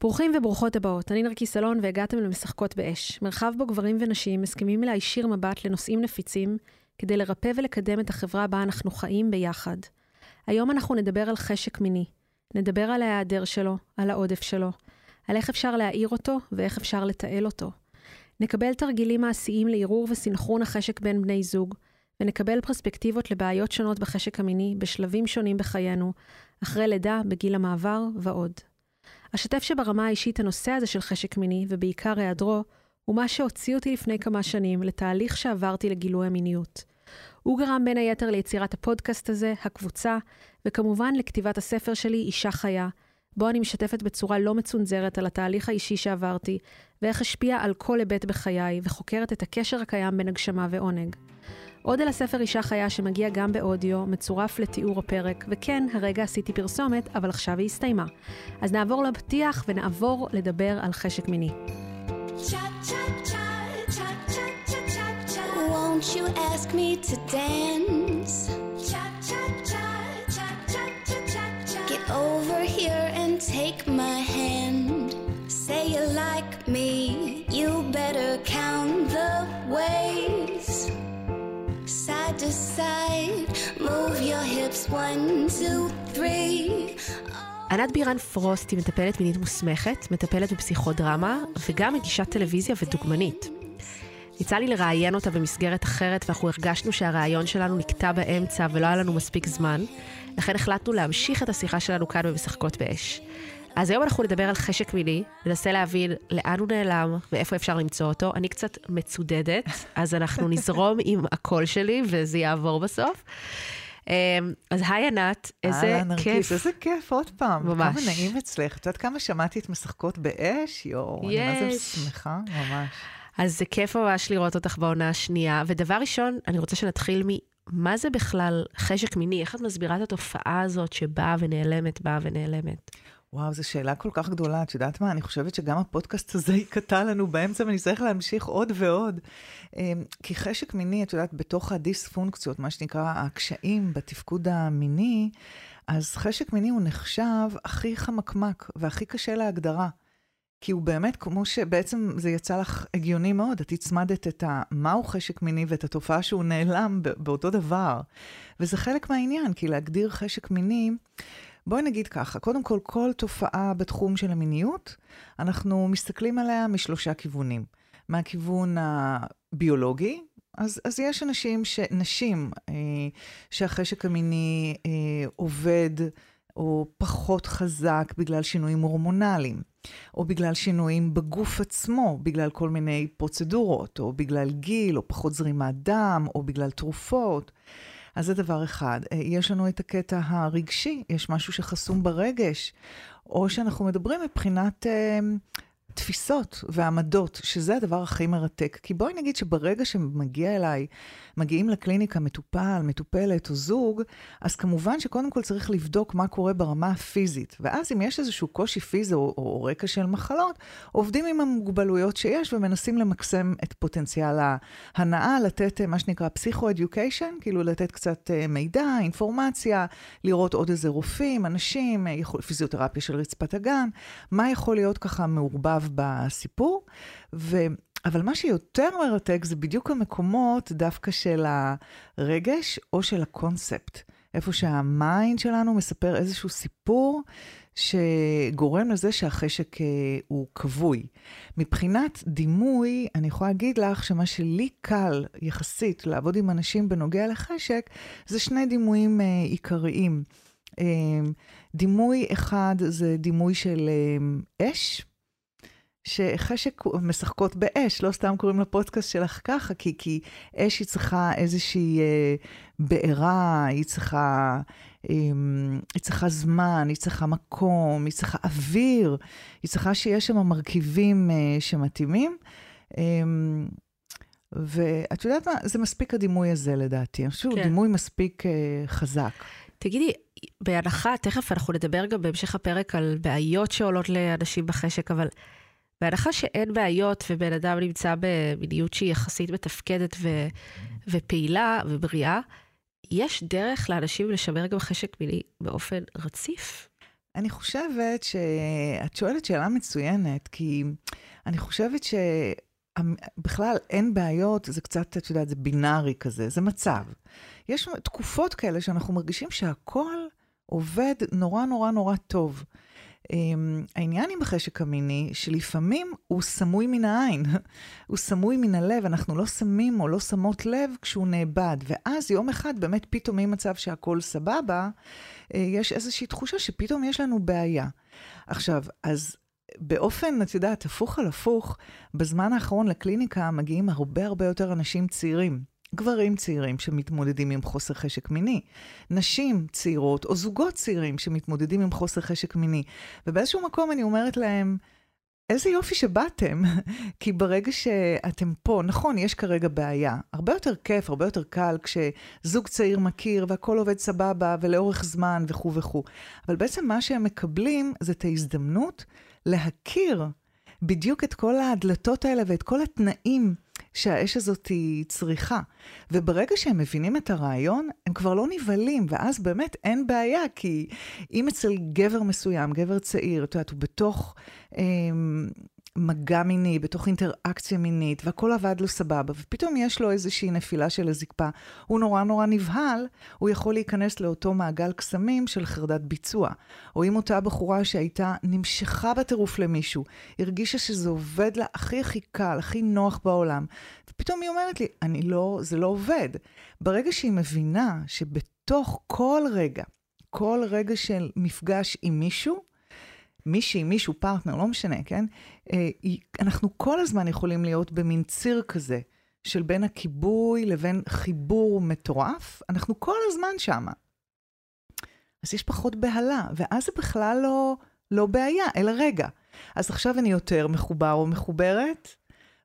ברוכים וברוכות הבאות, אני נרקיס אלון והגעתם למשחקות באש, מרחב בו גברים ונשים מסכימים להישיר מבט לנושאים נפיצים, כדי לרפא ולקדם את החברה בה אנחנו חיים ביחד. היום אנחנו נדבר על חשק מיני. נדבר על ההיעדר שלו, על העודף שלו, על איך אפשר להעיר אותו ואיך אפשר לתעל אותו. נקבל תרגילים מעשיים לערעור וסנכרון החשק בין בני זוג, ונקבל פרספקטיבות לבעיות שונות בחשק המיני בשלבים שונים בחיינו, אחרי לידה, בגיל המעבר ועוד. אשתף שברמה האישית הנושא הזה של חשק מיני, ובעיקר היעדרו, הוא מה שהוציא אותי לפני כמה שנים לתהליך שעברתי לגילוי המיניות. הוא גרם בין היתר ליצירת הפודקאסט הזה, הקבוצה, וכמובן לכתיבת הספר שלי, אישה חיה, בו אני משתפת בצורה לא מצונזרת על התהליך האישי שעברתי, ואיך השפיע על כל היבט בחיי, וחוקרת את הקשר הקיים בין הגשמה ועונג. עוד על הספר אישה חיה שמגיע גם באודיו, מצורף לתיאור הפרק, וכן, הרגע עשיתי פרסומת, אבל עכשיו היא הסתיימה. אז נעבור לפתיח ונעבור לדבר על חשק מיני. Say you like me, you better count the ways. To side, move your hips one, two, three. ענת בירן פרוסט היא מטפלת מינית מוסמכת, מטפלת בפסיכודרמה וגם מגישת טלוויזיה ודוגמנית. יצא לי לראיין אותה במסגרת אחרת ואנחנו הרגשנו שהרעיון שלנו נקטע באמצע ולא היה לנו מספיק זמן, לכן החלטנו להמשיך את השיחה שלנו כאן במשחקות באש. אז היום אנחנו נדבר על חשק מיני, ננסה להבין לאן הוא נעלם ואיפה אפשר למצוא אותו. אני קצת מצודדת, אז אנחנו נזרום עם הקול שלי וזה יעבור בסוף. אמ, אז היי ענת, איזה אהלן, כיף. נרקיס, איזה כיף, עוד פעם. ממש. כמה נעים אצלך. את יודעת כמה שמעתי את משחקות באש? יואו, אני מה זה יש. שמחה, ממש. אז זה כיף ממש לראות אותך בעונה השנייה. ודבר ראשון, אני רוצה שנתחיל ממה זה בכלל חשק מיני? איך את מסבירה את התופעה הזאת שבאה ונעלמת, באה ונעלמת? וואו, זו שאלה כל כך גדולה. את יודעת מה? אני חושבת שגם הפודקאסט הזה ייקטע לנו באמצע ואני צריך להמשיך עוד ועוד. אמ, כי חשק מיני, את יודעת, בתוך הדיספונקציות, מה שנקרא הקשיים בתפקוד המיני, אז חשק מיני הוא נחשב הכי חמקמק והכי קשה להגדרה. כי הוא באמת, כמו שבעצם זה יצא לך הגיוני מאוד, את הצמדת את ה... מהו חשק מיני ואת התופעה שהוא נעלם באותו דבר. וזה חלק מהעניין, כי להגדיר חשק מיני, בואי נגיד ככה, קודם כל, כל תופעה בתחום של המיניות, אנחנו מסתכלים עליה משלושה כיוונים. מהכיוון הביולוגי, אז, אז יש אנשים, ש, נשים, אה, שהחשק המיני אה, עובד או פחות חזק בגלל שינויים הורמונליים, או בגלל שינויים בגוף עצמו, בגלל כל מיני פרוצדורות, או בגלל גיל, או פחות זרימת דם, או בגלל תרופות. אז זה דבר אחד. אה, יש לנו את הקטע הרגשי, יש משהו שחסום ברגש, או שאנחנו מדברים מבחינת אה, תפיסות ועמדות, שזה הדבר הכי מרתק. כי בואי נגיד שברגע שמגיע אליי, מגיעים לקליניקה מטופל, מטופלת או זוג, אז כמובן שקודם כל צריך לבדוק מה קורה ברמה הפיזית. ואז אם יש איזשהו קושי פיזי או, או רקע של מחלות, עובדים עם המוגבלויות שיש ומנסים למקסם את פוטנציאל ההנאה, לתת אה, מה שנקרא פסיכו-אדיוקיישן, כאילו לתת קצת אה, מידע, אינפורמציה, לראות עוד איזה רופאים, אנשים, אה, פיזיותרפיה של רצפת האגן, מה יכול להיות ככה מעורבב בסיפור. ו... אבל מה שיותר מרתק זה בדיוק המקומות דווקא של הרגש או של הקונספט. איפה שה mind שלנו מספר איזשהו סיפור שגורם לזה שהחשק אה, הוא כבוי. מבחינת דימוי, אני יכולה להגיד לך שמה שלי קל יחסית לעבוד עם אנשים בנוגע לחשק, זה שני דימויים אה, עיקריים. אה, דימוי אחד זה דימוי של אש, שחשק משחקות באש, לא סתם קוראים לפודקאסט שלך ככה, כי, כי אש היא צריכה איזושהי אה, בעירה, היא צריכה, אה, היא צריכה זמן, היא צריכה מקום, היא צריכה אוויר, היא צריכה שיש שם מרכיבים אה, שמתאימים. אה, ואת יודעת מה, זה מספיק הדימוי הזה לדעתי. אני חושבת שהוא כן. דימוי מספיק אה, חזק. תגידי, בהנחה, תכף אנחנו נדבר גם בהמשך הפרק על בעיות שעולות לאנשים בחשק, אבל בהנחה שאין בעיות ובן אדם נמצא במיניות שהיא יחסית מתפקדת ו, ופעילה ובריאה, יש דרך לאנשים לשמר גם חשק מיני באופן רציף? אני חושבת שאת שואלת שאלה מצוינת, כי אני חושבת שבכלל אין בעיות, זה קצת, את יודעת, זה בינארי כזה, זה מצב. יש תקופות כאלה שאנחנו מרגישים שהכל עובד נורא נורא נורא טוב. Um, העניין עם החשק המיני, שלפעמים הוא סמוי מן העין, הוא סמוי מן הלב, אנחנו לא שמים או לא שמות לב כשהוא נאבד. ואז יום אחד באמת פתאום ממצב שהכול סבבה, uh, יש איזושהי תחושה שפתאום יש לנו בעיה. עכשיו, אז באופן, את יודעת, הפוך על הפוך, בזמן האחרון לקליניקה מגיעים הרבה הרבה יותר אנשים צעירים. גברים צעירים שמתמודדים עם חוסר חשק מיני, נשים צעירות או זוגות צעירים שמתמודדים עם חוסר חשק מיני. ובאיזשהו מקום אני אומרת להם, איזה יופי שבאתם, כי ברגע שאתם פה, נכון, יש כרגע בעיה. הרבה יותר כיף, הרבה יותר קל כשזוג צעיר מכיר והכל עובד סבבה ולאורך זמן וכו' וכו'. אבל בעצם מה שהם מקבלים זה את ההזדמנות להכיר בדיוק את כל הדלתות האלה ואת כל התנאים שהאש הזאת היא צריכה. וברגע שהם מבינים את הרעיון, הם כבר לא נבהלים, ואז באמת אין בעיה, כי אם אצל גבר מסוים, גבר צעיר, את יודעת, הוא בתוך... אה, מגע מיני, בתוך אינטראקציה מינית, והכל עבד לו סבבה, ופתאום יש לו איזושהי נפילה של הזקפה, הוא נורא נורא נבהל, הוא יכול להיכנס לאותו מעגל קסמים של חרדת ביצוע. או אם אותה בחורה שהייתה נמשכה בטירוף למישהו, הרגישה שזה עובד לה הכי הכי קל, הכי נוח בעולם, ופתאום היא אומרת לי, אני לא, זה לא עובד. ברגע שהיא מבינה שבתוך כל רגע, כל רגע של מפגש עם מישהו, מישהי, מישהו, פרטנר, לא משנה, כן? אה, אנחנו כל הזמן יכולים להיות במין ציר כזה של בין הכיבוי לבין חיבור מטורף, אנחנו כל הזמן שמה. אז יש פחות בהלה, ואז זה בכלל לא, לא בעיה, אלא רגע. אז עכשיו אני יותר מחובר או מחוברת,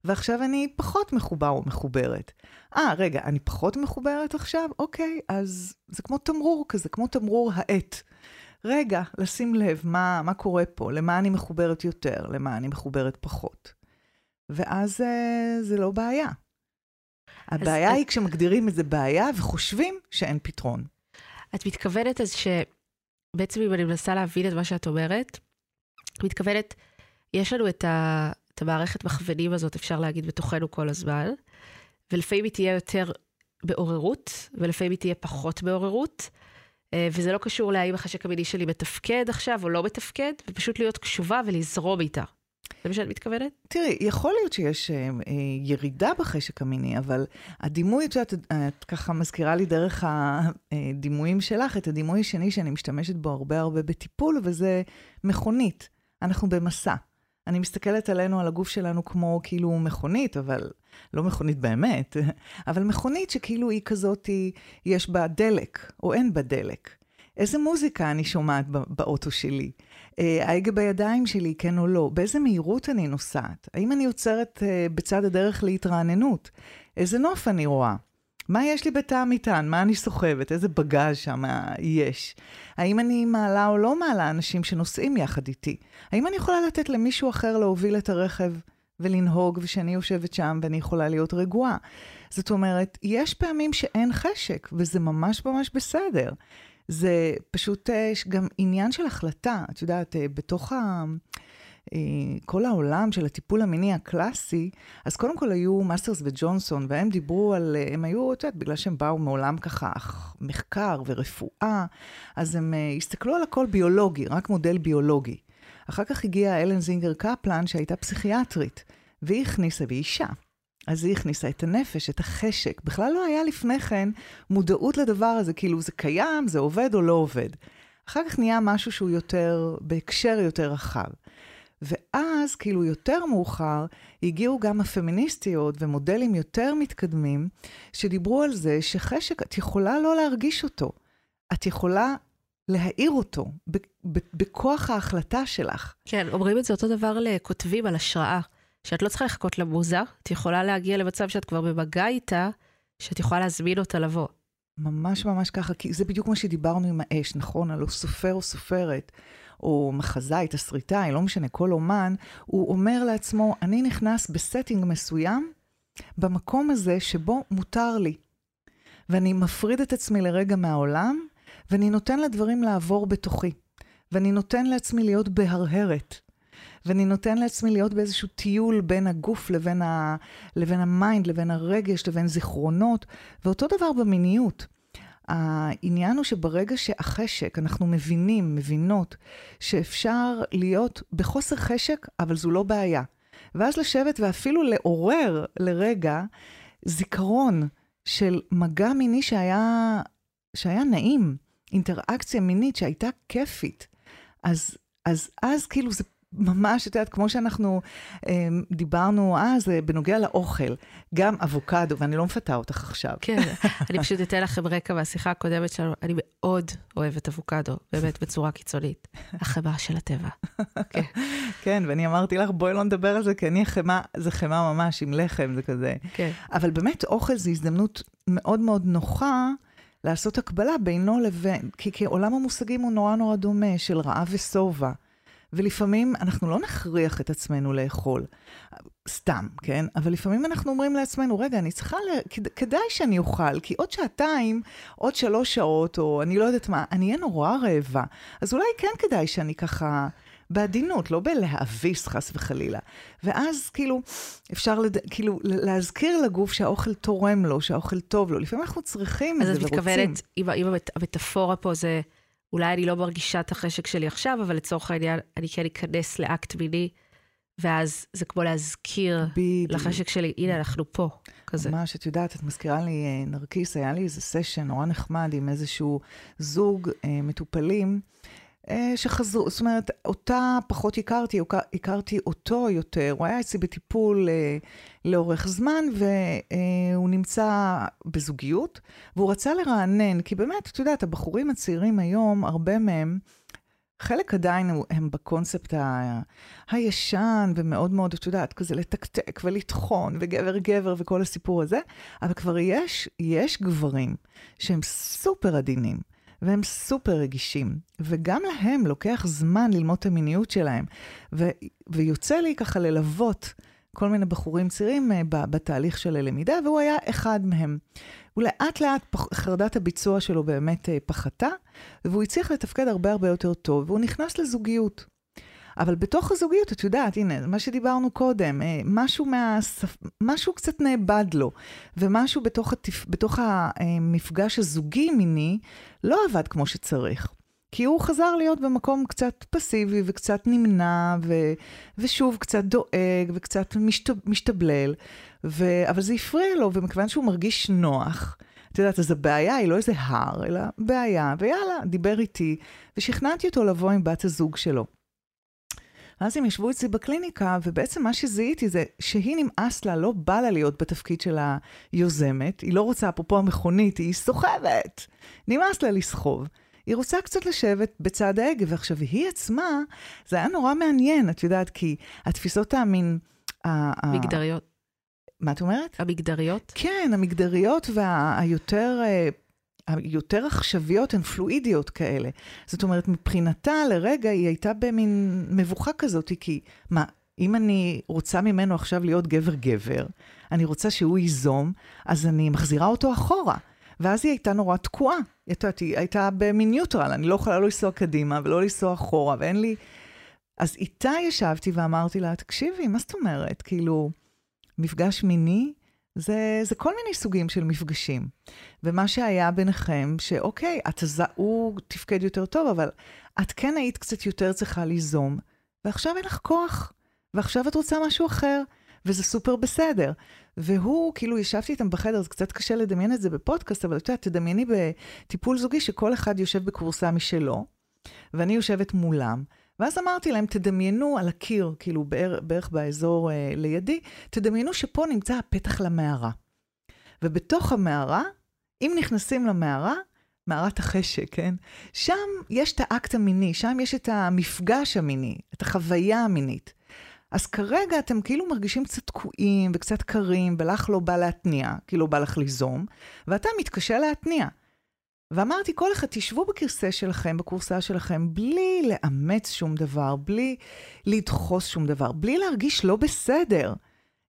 ועכשיו אני פחות מחובר או מחוברת. אה, רגע, אני פחות מחוברת עכשיו? אוקיי, אז זה כמו תמרור כזה, כמו תמרור העט. רגע, לשים לב מה, מה קורה פה, למה אני מחוברת יותר, למה אני מחוברת פחות. ואז אה, זה לא בעיה. הבעיה היא את... כשמגדירים איזה בעיה וחושבים שאין פתרון. את מתכוונת אז שבעצם אם אני מנסה להבין את מה שאת אומרת, מתכוונת, יש לנו את, ה, את המערכת מכוונים הזאת, אפשר להגיד, בתוכנו כל הזמן, ולפעמים היא תהיה יותר בעוררות, ולפעמים היא תהיה פחות בעוררות. אה, וזה לא קשור להאם החשק המיני שלי מתפקד עכשיו או לא מתפקד, ופשוט להיות קשובה ולזרום איתה. זה מה שאת מתכוונת? תראי, יכול להיות שיש אה, אה, ירידה בחשק המיני, אבל הדימוי, את יודעת, את ככה מזכירה לי דרך הדימויים שלך, את הדימוי השני שאני משתמשת בו הרבה הרבה בטיפול, וזה מכונית. אנחנו במסע. אני מסתכלת עלינו, על הגוף שלנו, כמו כאילו מכונית, אבל לא מכונית באמת, אבל מכונית שכאילו היא כזאת, יש בה דלק, או אין בה דלק. איזה מוזיקה אני שומעת באוטו שלי? אה, ההגה בידיים שלי, כן או לא? באיזה מהירות אני נוסעת? האם אני עוצרת אה, בצד הדרך להתרעננות? איזה נוף אני רואה? מה יש לי בתא המטען? מה אני סוחבת? איזה בגאז' שם יש? האם אני מעלה או לא מעלה אנשים שנוסעים יחד איתי? האם אני יכולה לתת למישהו אחר להוביל את הרכב ולנהוג, ושאני יושבת שם ואני יכולה להיות רגועה? זאת אומרת, יש פעמים שאין חשק, וזה ממש ממש בסדר. זה פשוט אה, גם עניין של החלטה. את יודעת, אה, בתוך ה... אה, כל העולם של הטיפול המיני הקלאסי, אז קודם כל היו מאסטרס וג'ונסון, והם דיברו על, הם היו, את יודעת, בגלל שהם באו מעולם ככה מחקר ורפואה, אז הם הסתכלו על הכל ביולוגי, רק מודל ביולוגי. אחר כך הגיעה הלן זינגר קפלן, שהייתה פסיכיאטרית, והיא הכניסה, והיא אישה. אז היא הכניסה את הנפש, את החשק. בכלל לא היה לפני כן מודעות לדבר הזה, כאילו זה קיים, זה עובד או לא עובד. אחר כך נהיה משהו שהוא יותר, בהקשר יותר רחב. ואז, כאילו יותר מאוחר, הגיעו גם הפמיניסטיות ומודלים יותר מתקדמים, שדיברו על זה שחשק, את יכולה לא להרגיש אותו. את יכולה להעיר אותו בכוח ההחלטה שלך. כן, אומרים את זה אותו דבר לכותבים על השראה, שאת לא צריכה לחכות למוזה, את יכולה להגיע למצב שאת כבר במגע איתה, שאת יכולה להזמין אותה לבוא. ממש ממש ככה, כי זה בדיוק מה שדיברנו עם האש, נכון? הלא סופר או סופרת. או מחזאי, תסריטאי, לא משנה, כל אומן, הוא אומר לעצמו, אני נכנס ב setting מסוים, במקום הזה שבו מותר לי. ואני מפריד את עצמי לרגע מהעולם, ואני נותן לדברים לעבור בתוכי. ואני נותן לעצמי להיות בהרהור. ואני נותן לעצמי להיות באיזשהו טיול בין הגוף לבין, ה... לבין ה mind, לבין הרגש, לבין זיכרונות, ואותו דבר במיניות. העניין הוא שברגע שהחשק, אנחנו מבינים, מבינות, שאפשר להיות בחוסר חשק, אבל זו לא בעיה. ואז לשבת ואפילו לעורר לרגע זיכרון של מגע מיני שהיה, שהיה נעים, אינטראקציה מינית שהייתה כיפית. אז, אז אז כאילו זה ממש, את יודעת, כמו שאנחנו אה, דיברנו אז, אה, בנוגע לאוכל, גם אבוקדו, ואני לא מפתה אותך עכשיו. כן, אני פשוט אתן לכם רקע מהשיחה הקודמת שלנו, אני מאוד אוהבת אבוקדו, באמת בצורה קיצונית. החמאה של הטבע. כן. כן, ואני אמרתי לך, בואי לא נדבר על זה, כי אני החמאה, זה חמאה ממש עם לחם, זה כזה. כן. אבל באמת, אוכל זה הזדמנות מאוד מאוד נוחה. לעשות הקבלה בינו לבין, כי, כי עולם המושגים הוא נורא נורא דומה, של רעב ושובע. ולפעמים אנחנו לא נכריח את עצמנו לאכול, סתם, כן? אבל לפעמים אנחנו אומרים לעצמנו, רגע, אני צריכה, ל... כדאי שאני אוכל, כי עוד שעתיים, עוד שלוש שעות, או אני לא יודעת מה, אני אהיה נורא רעבה. אז אולי כן כדאי שאני ככה... בעדינות, לא בלהאביס חס וחלילה. ואז כאילו, אפשר לד... כאילו להזכיר לגוף שהאוכל תורם לו, שהאוכל טוב לו. לפעמים אנחנו צריכים את זה ורוצים. אז את מתכוונת, אם, המטאפורה פה זה... אולי אני לא מרגישה את החשק שלי עכשיו, אבל לצורך העניין, אני כן אכנס לאקט מיני, ואז זה כמו להזכיר בדיוק. לחשק שלי, הנה, אנחנו פה, כזה. ממש, את יודעת, את מזכירה לי, אה, נרקיס, היה לי איזה סשן נורא נחמד עם איזשהו זוג אה, מטופלים. אה, שחזרו, זאת אומרת, אותה פחות הכרתי, הכרתי אותו יותר. הוא היה אצלי בטיפול אה, לאורך זמן, והוא נמצא בזוגיות, והוא רצה לרענן, כי באמת, את יודעת, הבחורים הצעירים היום, הרבה מהם, חלק עדיין הם בקונספט ה... הישן ומאוד מאוד, את יודעת, כזה לתקתק ולטחון וגבר גבר וכל הסיפור הזה, אבל כבר יש, יש גברים שהם סופר עדינים. והם סופר רגישים, וגם להם לוקח זמן ללמוד את המיניות שלהם. ו- ויוצא לי ככה ללוות כל מיני בחורים צעירים uh, בתהליך של הלמידה, והוא היה אחד מהם. ולאט לאט חרדת הביצוע שלו באמת uh, פחתה, והוא הצליח לתפקד הרבה הרבה יותר טוב, והוא נכנס לזוגיות. אבל בתוך הזוגיות, את יודעת, הנה, מה שדיברנו קודם, אה, משהו, מהשפ... משהו קצת נאבד לו, ומשהו בתוך, התפ... בתוך המפגש הזוגי-מיני לא עבד כמו שצריך. כי הוא חזר להיות במקום קצת פסיבי וקצת נמנע, ו... ושוב קצת דואג וקצת משת... משתבלל, ו... אבל זה הפריע לו, ומכיוון שהוא מרגיש נוח, את יודעת, אז הבעיה היא לא איזה הר, אלא בעיה, ויאללה, דיבר איתי, ושכנעתי אותו לבוא עם בת הזוג שלו. ואז הם ישבו אצלי בקליניקה, ובעצם מה שזיהיתי זה שהיא נמאס לה, לא בא לה להיות בתפקיד של היוזמת, היא לא רוצה, אפרופו המכונית, היא סוחבת. נמאס לה לסחוב. היא רוצה קצת לשבת בצד ההגה, ועכשיו היא עצמה, זה היה נורא מעניין, את יודעת, כי התפיסות המין... מגדריות. מה את אומרת? המגדריות? כן, המגדריות והיותר אה, היותר עכשוויות הן פלואידיות כאלה. זאת אומרת, מבחינתה לרגע היא הייתה במין מבוכה כזאת, כי מה, אם אני רוצה ממנו עכשיו להיות גבר-גבר, אני רוצה שהוא ייזום, אז אני מחזירה אותו אחורה. ואז היא הייתה נורא תקועה. היא הייתה, היא הייתה במין ניוטרל, אני לא יכולה לא לנסוע קדימה ולא לנסוע אחורה, ואין לי... אז איתה ישבתי ואמרתי לה, תקשיבי, מה זאת אומרת? כאילו, מפגש מיני זה, זה כל מיני סוגים של מפגשים. ומה שהיה ביניכם, שאוקיי, את, הוא תפקד יותר טוב, אבל את כן היית קצת יותר צריכה ליזום, ועכשיו אין לך כוח, ועכשיו את רוצה משהו אחר, וזה סופר בסדר. והוא, כאילו, ישבתי איתם בחדר, זה קצת קשה לדמיין את זה בפודקאסט, אבל את יודעת, תדמייני בטיפול זוגי שכל אחד יושב בקורסה משלו, ואני יושבת מולם. ואז אמרתי להם, תדמיינו על הקיר, כאילו בערך, בערך באזור אה, לידי, תדמיינו שפה נמצא הפתח למערה. ובתוך המערה, אם נכנסים למערה, מערת החשק, כן? שם יש את האקט המיני, שם יש את המפגש המיני, את החוויה המינית. אז כרגע אתם כאילו מרגישים קצת תקועים וקצת קרים, ולך לא בא להתניע, כי לא בא לך ליזום, ואתה מתקשה להתניע. ואמרתי, כל אחד, תשבו בכרסה שלכם, בכורסה שלכם, בלי לאמץ שום דבר, בלי לדחוס שום דבר, בלי להרגיש לא בסדר.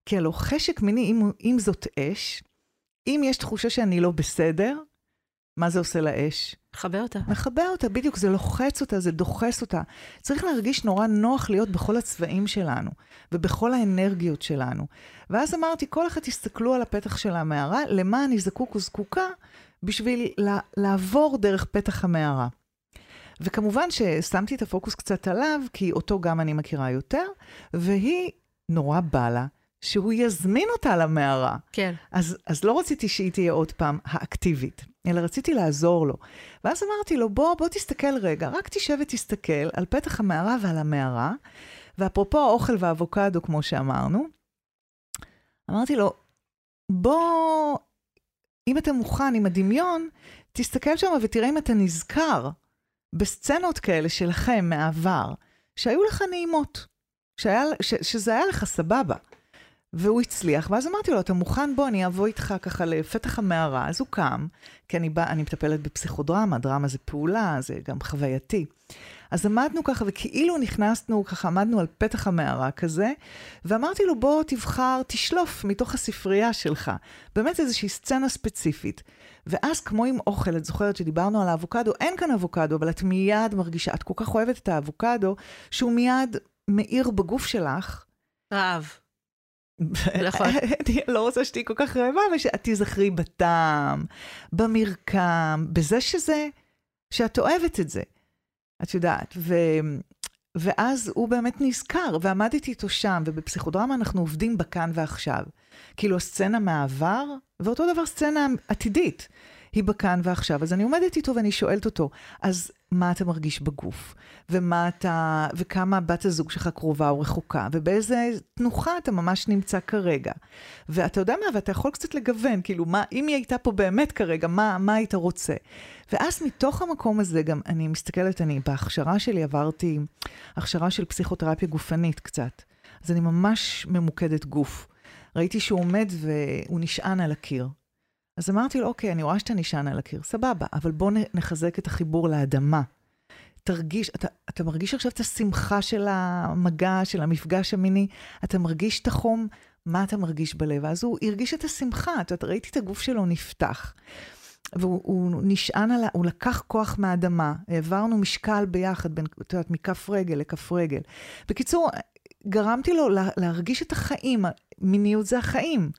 כי הלוא חשק מיני, אם, אם זאת אש, אם יש תחושה שאני לא בסדר, מה זה עושה לאש? מכבה אותה. מכבה אותה, בדיוק, זה לוחץ אותה, זה דוחס אותה. צריך להרגיש נורא נוח להיות בכל הצבעים שלנו, ובכל האנרגיות שלנו. ואז אמרתי, כל אחד תסתכלו על הפתח של המערה, למה אני זקוק וזקוקה בשביל לעבור דרך פתח המערה. וכמובן ששמתי את הפוקוס קצת עליו, כי אותו גם אני מכירה יותר, והיא נורא בא לה שהוא יזמין אותה למערה. כן. אז, אז לא רציתי שהיא תהיה עוד פעם האקטיבית, אלא רציתי לעזור לו. ואז אמרתי לו, בוא, בוא תסתכל רגע, רק תשב ותסתכל על פתח המערה ועל המערה, ואפרופו האוכל והאבוקדו, כמו שאמרנו, אמרתי לו, בוא, אם אתה מוכן עם הדמיון, תסתכל שם ותראה אם אתה נזכר בסצנות כאלה שלכם מהעבר, שהיו לך נעימות, שהיה, ש, שזה היה לך סבבה. והוא הצליח, ואז אמרתי לו, אתה מוכן? בוא, אני אבוא איתך ככה לפתח המערה. אז הוא קם, כי אני, בא, אני מטפלת בפסיכודרמה, דרמה זה פעולה, זה גם חווייתי. אז עמדנו ככה, וכאילו נכנסנו, ככה עמדנו על פתח המערה כזה, ואמרתי לו, בוא תבחר, תשלוף מתוך הספרייה שלך. באמת איזושהי סצנה ספציפית. ואז כמו עם אוכל, את זוכרת שדיברנו על האבוקדו, אין כאן אבוקדו, אבל את מיד מרגישה, את כל כך אוהבת את האבוקדו, שהוא מיד מאיר בגוף שלך. רעב. נכון. אני לא רוצה שתהיי כל כך רעבה, אבל שאת תיזכרי בטעם, במרקם, בזה שזה, שאת אוהבת את זה. את יודעת, ו... ואז הוא באמת נזכר, ועמדתי איתו שם, ובפסיכודרמה אנחנו עובדים בכאן ועכשיו. כאילו, הסצנה מהעבר, ואותו דבר סצנה עתידית. היא בכאן ועכשיו. אז אני עומדת איתו ואני שואלת אותו, אז מה אתה מרגיש בגוף? ומה אתה, וכמה בת הזוג שלך קרובה או רחוקה? ובאיזה תנוחה אתה ממש נמצא כרגע? ואתה יודע מה, ואתה יכול קצת לגוון, כאילו, מה, אם היא הייתה פה באמת כרגע, מה, מה היית רוצה? ואז מתוך המקום הזה גם, אני מסתכלת, אני בהכשרה שלי עברתי הכשרה של פסיכותרפיה גופנית קצת. אז אני ממש ממוקדת גוף. ראיתי שהוא עומד והוא נשען על הקיר. אז אמרתי לו, אוקיי, אני רואה שאתה נשען על הקיר, סבבה, אבל בוא נחזק את החיבור לאדמה. תרגיש, אתה, אתה מרגיש עכשיו את השמחה של המגע, של המפגש המיני, אתה מרגיש את החום, מה אתה מרגיש בלב? אז הוא הרגיש את השמחה, אתה ראיתי את הגוף שלו נפתח. והוא נשען על, הוא לקח כוח מהאדמה, העברנו משקל ביחד, בין, את יודעת, מכף רגל לכף רגל. בקיצור, גרמתי לו להרגיש את החיים, מיניות זה החיים.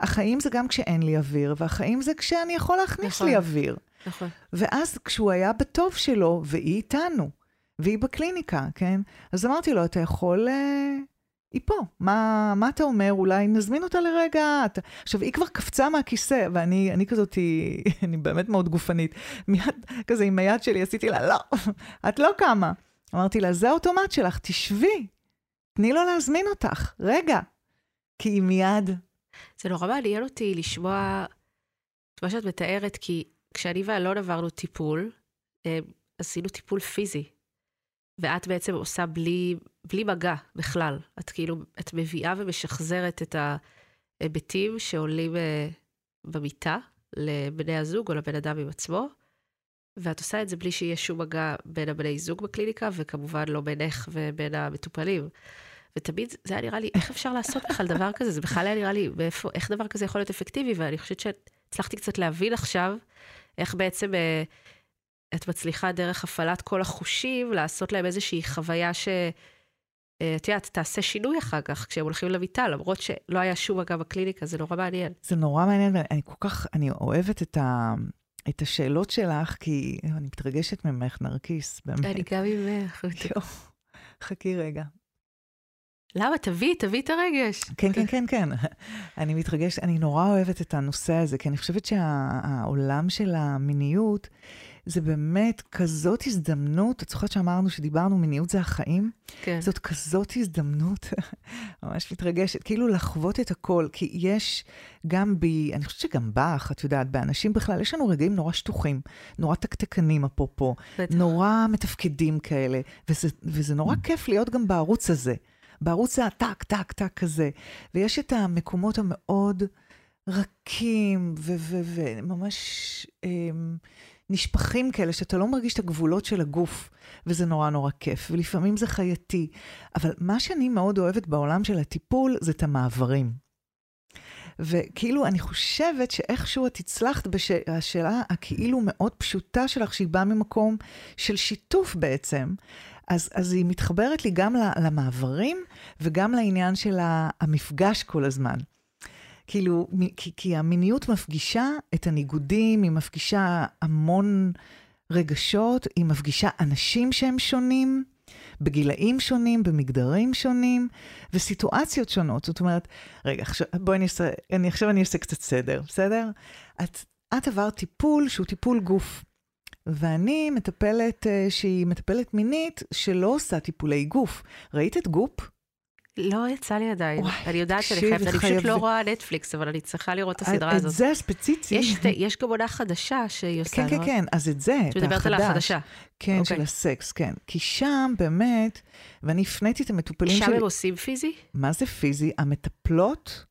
החיים זה גם כשאין לי אוויר, והחיים זה כשאני יכול להכניס נכון, לי אוויר. נכון. ואז כשהוא היה בטוב שלו, והיא איתנו, והיא בקליניקה, כן? אז אמרתי לו, אתה יכול... אה, היא פה, מה, מה אתה אומר? אולי נזמין אותה לרגע. אתה... עכשיו, היא כבר קפצה מהכיסא, ואני כזאת, אני באמת מאוד גופנית. מיד כזה עם היד שלי עשיתי לה, לא, את לא קמה. אמרתי לה, זה האוטומט שלך, תשבי, תני לו להזמין אותך, רגע. כי היא מיד... זה נורא מעניין אותי לשמוע את מה שאת מתארת, כי כשאני ואלון עברנו טיפול, אה, עשינו טיפול פיזי. ואת בעצם עושה בלי, בלי מגע בכלל. את כאילו, את מביאה ומשחזרת את ההיבטים שעולים אה, במיטה לבני הזוג או לבן אדם עם עצמו, ואת עושה את זה בלי שיהיה שום מגע בין הבני זוג בקליניקה, וכמובן לא בינך ובין המטופלים. ותמיד זה היה נראה לי, איך אפשר לעשות בכלל דבר כזה? זה בכלל היה נראה לי, באיפה, איך דבר כזה יכול להיות אפקטיבי? ואני חושבת שהצלחתי קצת להבין עכשיו, איך בעצם אה, את מצליחה דרך הפעלת כל החושים, לעשות להם איזושהי חוויה ש... אה, את יודעת, תעשה שינוי אחר כך כשהם הולכים למיטה, למרות שלא היה שום מגע בקליניקה, זה נורא מעניין. זה נורא מעניין, ואני כל כך, אני אוהבת את, ה, את השאלות שלך, כי אני מתרגשת ממך, נרקיס, באמת. אני גם ממך. חכי רגע. למה? תביא, תביא את הרגש. כן, כן, כן, כן. אני מתרגשת, אני נורא אוהבת את הנושא הזה, כי אני חושבת שהעולם שה, של המיניות, זה באמת כזאת הזדמנות, את זוכרת שאמרנו שדיברנו, מיניות זה החיים? כן. זאת כזאת הזדמנות, ממש מתרגשת, כאילו לחוות את הכל, כי יש גם בי, אני חושבת שגם בך, את יודעת, באנשים בכלל, יש לנו רגעים נורא שטוחים, נורא תקתקנים אפרופו, נורא מתפקדים כאלה, וזה, וזה נורא כיף להיות גם בערוץ הזה. בערוץ הטק, טק, טק כזה. ויש את המקומות המאוד רכים וממש אמ, נשפכים כאלה, שאתה לא מרגיש את הגבולות של הגוף, וזה נורא נורא כיף. ולפעמים זה חייתי. אבל מה שאני מאוד אוהבת בעולם של הטיפול, זה את המעברים. וכאילו, אני חושבת שאיכשהו את הצלחת בשאלה הכאילו מאוד פשוטה שלך, שהיא באה ממקום של שיתוף בעצם. אז, אז היא מתחברת לי גם למעברים וגם לעניין של המפגש כל הזמן. כאילו, כי, כי המיניות מפגישה את הניגודים, היא מפגישה המון רגשות, היא מפגישה אנשים שהם שונים, בגילאים שונים, במגדרים שונים, וסיטואציות שונות. זאת אומרת, רגע, עכשיו, בואי אני אעשה, אני, עכשיו אני אעשה קצת סדר, בסדר? את, את עברת טיפול שהוא טיפול גוף. ואני מטפלת uh, שהיא מטפלת מינית שלא עושה טיפולי גוף. ראית את גוף? לא יצא לי עדיין. וואי, אני יודעת שאני חייבת, אני פשוט לא רואה נטפליקס, אבל אני צריכה לראות את הסדרה הזאת. את זה ספציפי. יש, יש גם עונה חדשה שהיא עושה, כן, כן, כן, אז את זה, את מדברת על החדשה. כן, okay. של אוקיי. הסקס, כן. כי שם באמת, ואני הפניתי את המטופלים שלי... שם הם עושים פיזי? מה זה פיזי? המטפלות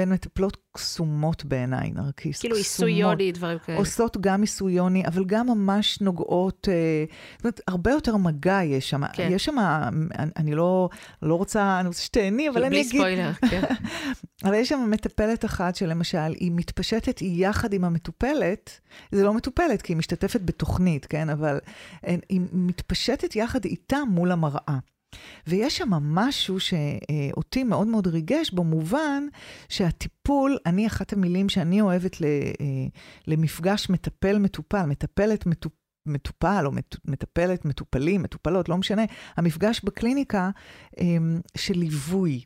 והן מטפלות קסומות בעיניי, נרקיס. כאילו עיסוי יוני, דברים כאלה. עושות גם עיסוי יוני, אבל גם ממש נוגעות, אה, זאת אומרת, הרבה יותר מגע יש שם. כן. יש שם, אני, אני לא, לא רוצה, אני רוצה שתהני, אבל אני אגיד... בלי ספוילר, כן. אבל יש שם מטפלת אחת שלמשל, היא מתפשטת יחד עם המטופלת, זה לא מטופלת, כי היא משתתפת בתוכנית, כן? אבל היא מתפשטת יחד איתה מול המראה. ויש שם משהו שאותי מאוד מאוד ריגש, במובן שהטיפול, אני, אחת המילים שאני אוהבת למפגש מטפל-מטופל, מטפלת מטופל, מטופל או מטפלת, מטופלים, מטופלות, לא משנה, המפגש בקליניקה אמ, של ליווי.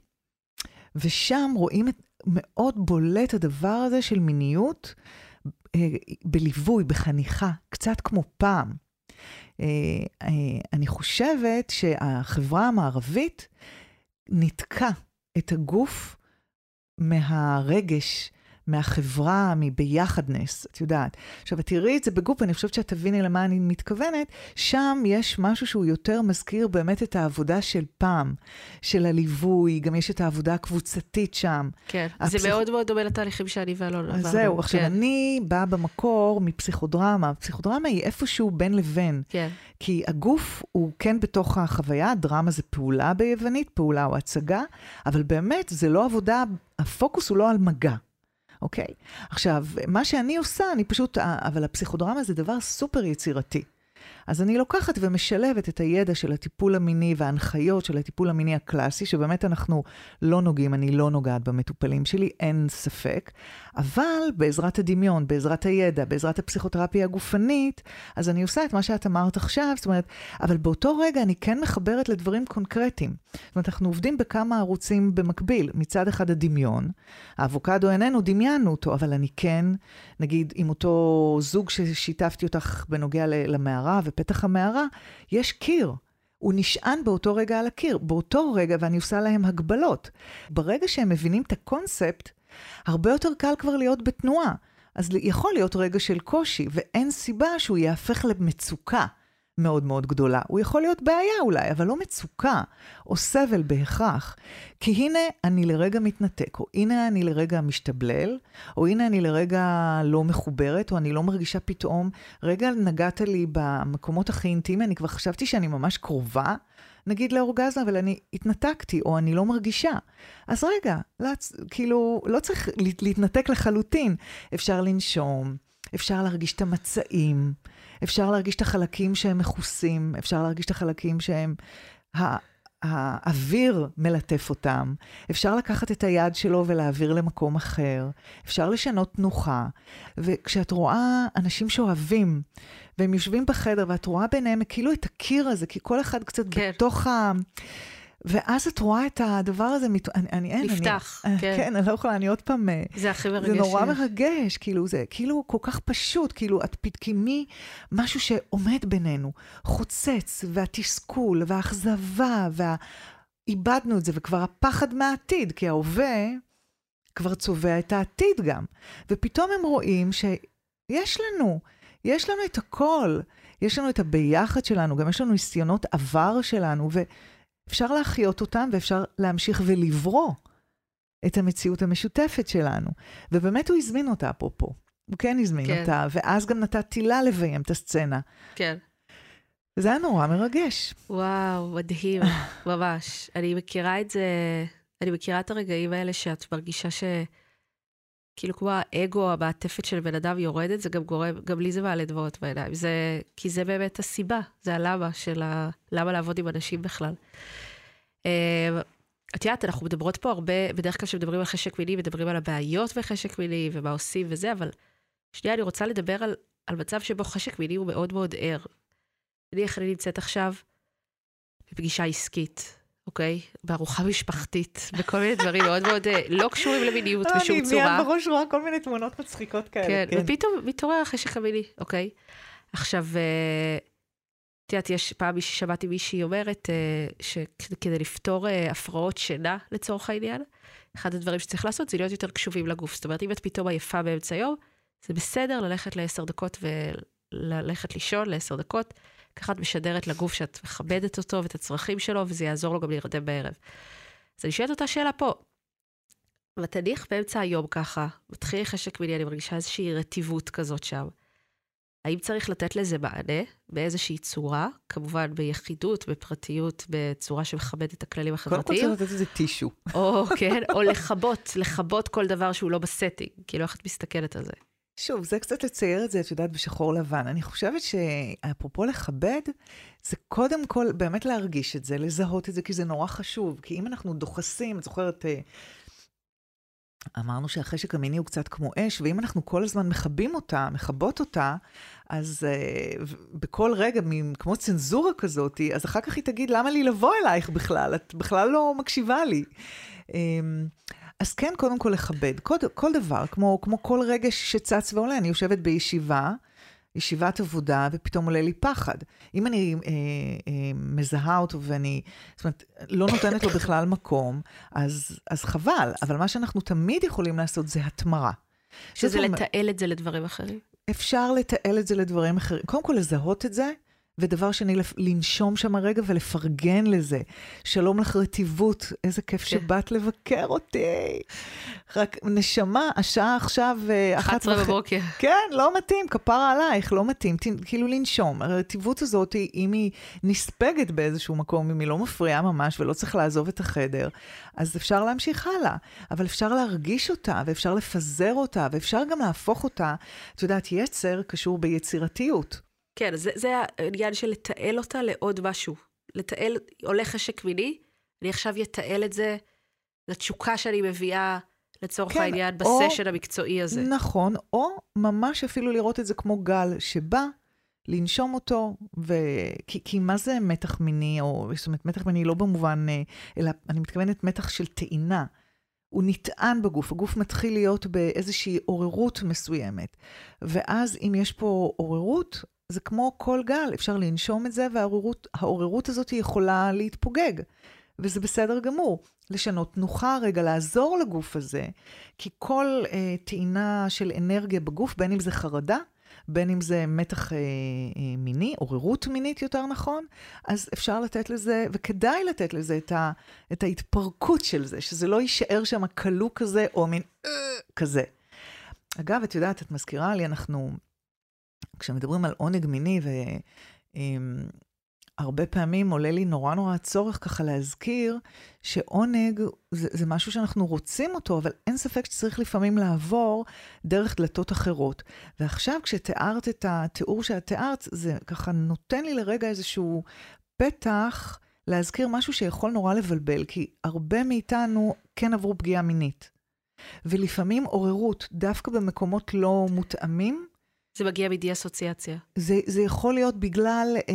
ושם רואים את, מאוד בולט הדבר הזה של מיניות אה, בליווי, בחניכה, קצת כמו פעם. אה, אה, אני חושבת שהחברה המערבית ניתקה את הגוף מהרגש מהחברה, מביחדנס, את יודעת. עכשיו, תראי את זה בגוף, אני חושבת שאת תביני למה אני מתכוונת, שם יש משהו שהוא יותר מזכיר באמת את העבודה של פעם, של הליווי, גם יש את העבודה הקבוצתית שם. כן, הפסיכ... זה מאוד מאוד דומה לתהליכים שאני ואלון עברנו. זהו, עכשיו, כן. אני באה במקור מפסיכודרמה, פסיכודרמה היא איפשהו בין לבין. כן. כי הגוף הוא כן בתוך החוויה, דרמה זה פעולה ביוונית, פעולה או הצגה, אבל באמת זה לא עבודה, הפוקוס הוא לא על מגע. אוקיי? עכשיו, מה שאני עושה, אני פשוט, אבל הפסיכודרמה זה דבר סופר יצירתי. אז אני לוקחת ומשלבת את הידע של הטיפול המיני וההנחיות של הטיפול המיני הקלאסי, שבאמת אנחנו לא נוגעים, אני לא נוגעת במטופלים שלי, אין ספק, אבל בעזרת הדמיון, בעזרת הידע, בעזרת הפסיכותרפיה הגופנית, אז אני עושה את מה שאת אמרת עכשיו, זאת אומרת, אבל באותו רגע אני כן מחברת לדברים קונקרטיים. זאת אומרת, אנחנו עובדים בכמה ערוצים במקביל. מצד אחד הדמיון, האבוקדו איננו, דמיינו אותו, אבל אני כן, נגיד, עם אותו זוג ששיתפתי אותך בנוגע למערה ופתח המערה, יש קיר. הוא נשען באותו רגע על הקיר, באותו רגע, ואני עושה להם הגבלות. ברגע שהם מבינים את הקונספט, הרבה יותר קל כבר להיות בתנועה. אז יכול להיות רגע של קושי, ואין סיבה שהוא יהפך למצוקה. מאוד מאוד גדולה. הוא יכול להיות בעיה אולי, אבל לא מצוקה או סבל בהכרח. כי הנה אני לרגע מתנתק, או הנה אני לרגע משתבלל, או הנה אני לרגע לא מחוברת, או אני לא מרגישה פתאום, רגע נגעת לי במקומות הכי אינטימיים, אני כבר חשבתי שאני ממש קרובה, נגיד לאורגזמה, אבל אני התנתקתי, או אני לא מרגישה. אז רגע, לצ... כאילו, לא צריך להתנתק לחלוטין. אפשר לנשום, אפשר להרגיש את המצעים. אפשר להרגיש את החלקים שהם מכוסים, אפשר להרגיש את החלקים שהם... האוויר מלטף אותם, אפשר לקחת את היד שלו ולהעביר למקום אחר, אפשר לשנות תנוחה. וכשאת רואה אנשים שאוהבים, והם יושבים בחדר ואת רואה ביניהם כאילו את הקיר הזה, כי כל אחד קצת כן. בתוך ה... ואז את רואה את הדבר הזה, מת... אני, אני אין, נפתח, אני, כן. כן, אני לא יכולה, אני עוד פעם... אה, זה הכי מרגש. זה נורא מרגש, כאילו, זה כאילו כל כך פשוט, כאילו, את פתקימי משהו שעומד בינינו, חוצץ, והתסכול, והאכזבה, וה... איבדנו את זה, וכבר הפחד מהעתיד, כי ההווה כבר צובע את העתיד גם. ופתאום הם רואים שיש לנו, יש לנו את הכל. יש לנו את הביחד שלנו, גם יש לנו ניסיונות עבר שלנו, ו... אפשר להחיות אותם ואפשר להמשיך ולברוא את המציאות המשותפת שלנו. ובאמת הוא הזמין אותה, אפרופו. הוא כן הזמין כן. אותה, ואז גם נתתי לה לביים את הסצנה. כן. וזה היה נורא מרגש. וואו, מדהים, ממש. אני מכירה את זה, אני מכירה את הרגעים האלה שאת מרגישה ש... כאילו כמו האגו, המעטפת של בן אדם יורדת, זה גם גורם, גם לי זה מעלה דמעות בעיניים. זה, כי זה באמת הסיבה, זה הלמה של ה... למה לעבוד עם אנשים בכלל. אה, את יודעת, אנחנו מדברות פה הרבה, בדרך כלל כשמדברים על חשק מיני, מדברים על הבעיות בחשק מיני ומה עושים וזה, אבל שנייה, אני רוצה לדבר על, על מצב שבו חשק מיני הוא מאוד מאוד ער. נניח אני נמצאת עכשיו בפגישה עסקית, אוקיי? בארוחה משפחתית, בכל מיני דברים מאוד מאוד אה, לא קשורים למיניות בשום צורה. אני מיד בראש רואה כל מיני תמונות מצחיקות כאלה. כן, כן. ופתאום מתעורר החשק המיני, אוקיי? עכשיו, אה, את יודעת, יש פעם שמעתי מישהי אומרת אה, שכדי לפתור הפרעות שינה, לצורך העניין, אחד הדברים שצריך לעשות זה להיות יותר קשובים לגוף. זאת אומרת, אם את פתאום עייפה באמצע היום, זה בסדר ללכת לעשר דקות וללכת לישון לעשר דקות. ככה את משדרת לגוף שאת מכבדת אותו ואת הצרכים שלו, וזה יעזור לו גם להירדם בערב. אז אני שואלת אותה שאלה פה. ותניח באמצע היום ככה, מתחיל חשק מיני, אני מרגישה איזושהי רטיבות כזאת שם. האם צריך לתת לזה מענה באיזושהי צורה, כמובן ביחידות, בפרטיות, בצורה שמכבדת את הכללים החברתיים? קודם כל צריך לתת לזה טישו. או כן, או לכבות, לכבות כל דבר שהוא לא ב setting. כאילו, איך את מסתכלת על זה? שוב, זה קצת לצייר את זה, את יודעת, בשחור לבן. אני חושבת שאפרופו לכבד, זה קודם כל באמת להרגיש את זה, לזהות את זה, כי זה נורא חשוב. כי אם אנחנו דוחסים, את זוכרת, אה, אמרנו שהחשק המיני הוא קצת כמו אש, ואם אנחנו כל הזמן מכבים אותה, מכבות אותה, אז uh, בכל רגע, כמו צנזורה כזאת, אז אחר כך היא תגיד, למה לי לבוא אלייך בכלל? את בכלל לא מקשיבה לי. Um, אז כן, קודם כל לכבד. כל, כל דבר, כמו, כמו כל רגש שצץ ועולה, אני יושבת בישיבה, ישיבת עבודה, ופתאום עולה לי פחד. אם אני אה, אה, מזהה אותו ואני, זאת אומרת, לא נותנת לו בכלל מקום, אז, אז חבל. אבל מה שאנחנו תמיד יכולים לעשות זה התמרה. שזה לתעל את זה לדברים אחרים. אפשר לתעל את זה לדברים אחרים. קודם כל, לזהות את זה, ודבר שני, לנשום שם רגע ולפרגן לזה. שלום לך רטיבות, איזה כיף כן. שבאת לבקר אותי. רק נשמה, השעה עכשיו... 11 אה, בבוקר. כן, לא מתאים, כפרה עלייך, לא מתאים. כאילו לנשום. הרטיבות הזאת, אם היא נספגת באיזשהו מקום, אם היא לא מפריעה ממש ולא צריך לעזוב את החדר, אז אפשר להמשיך הלאה. אבל אפשר להרגיש אותה, ואפשר לפזר אותה, ואפשר גם להפוך אותה. את יודעת, יצר קשור ביצירתיות. כן, זה, זה העניין של לתעל אותה לעוד משהו. לתעל, עולה חשק מיני, אני עכשיו אתעל את זה לתשוקה שאני מביאה, לצורך כן, העניין, בסשן או, המקצועי הזה. נכון, או ממש אפילו לראות את זה כמו גל שבא, לנשום אותו, ו... כי, כי מה זה מתח מיני, או זאת אומרת, מתח מיני לא במובן, אה, אלא אני מתכוונת מתח של טעינה. הוא נטען בגוף, הגוף מתחיל להיות באיזושהי עוררות מסוימת. ואז אם יש פה עוררות, זה כמו כל גל, אפשר לנשום את זה, והעוררות הזאת יכולה להתפוגג. וזה בסדר גמור. לשנות תנוחה רגע, לעזור לגוף הזה, כי כל אה, טעינה של אנרגיה בגוף, בין אם זה חרדה, בין אם זה מתח אה, אה, מיני, עוררות מינית יותר נכון, אז אפשר לתת לזה, וכדאי לתת לזה את, ה, את ההתפרקות של זה, שזה לא יישאר שם כלוא כזה, או מין אה, כזה. אגב, את יודעת, את מזכירה לי, אנחנו כשמדברים על עונג מיני, והרבה אמ, פעמים עולה לי נורא נורא הצורך ככה להזכיר שעונג זה, זה משהו שאנחנו רוצים אותו, אבל אין ספק שצריך לפעמים לעבור דרך דלתות אחרות. ועכשיו כשתיארת את התיאור שאת תיארת, זה ככה נותן לי לרגע איזשהו פתח להזכיר משהו שיכול נורא לבלבל, כי הרבה מאיתנו כן עברו פגיעה מינית. ולפעמים עוררות, דווקא במקומות לא מותאמים, זה מגיע מדי-אסוציאציה. זה, זה יכול להיות בגלל... אה,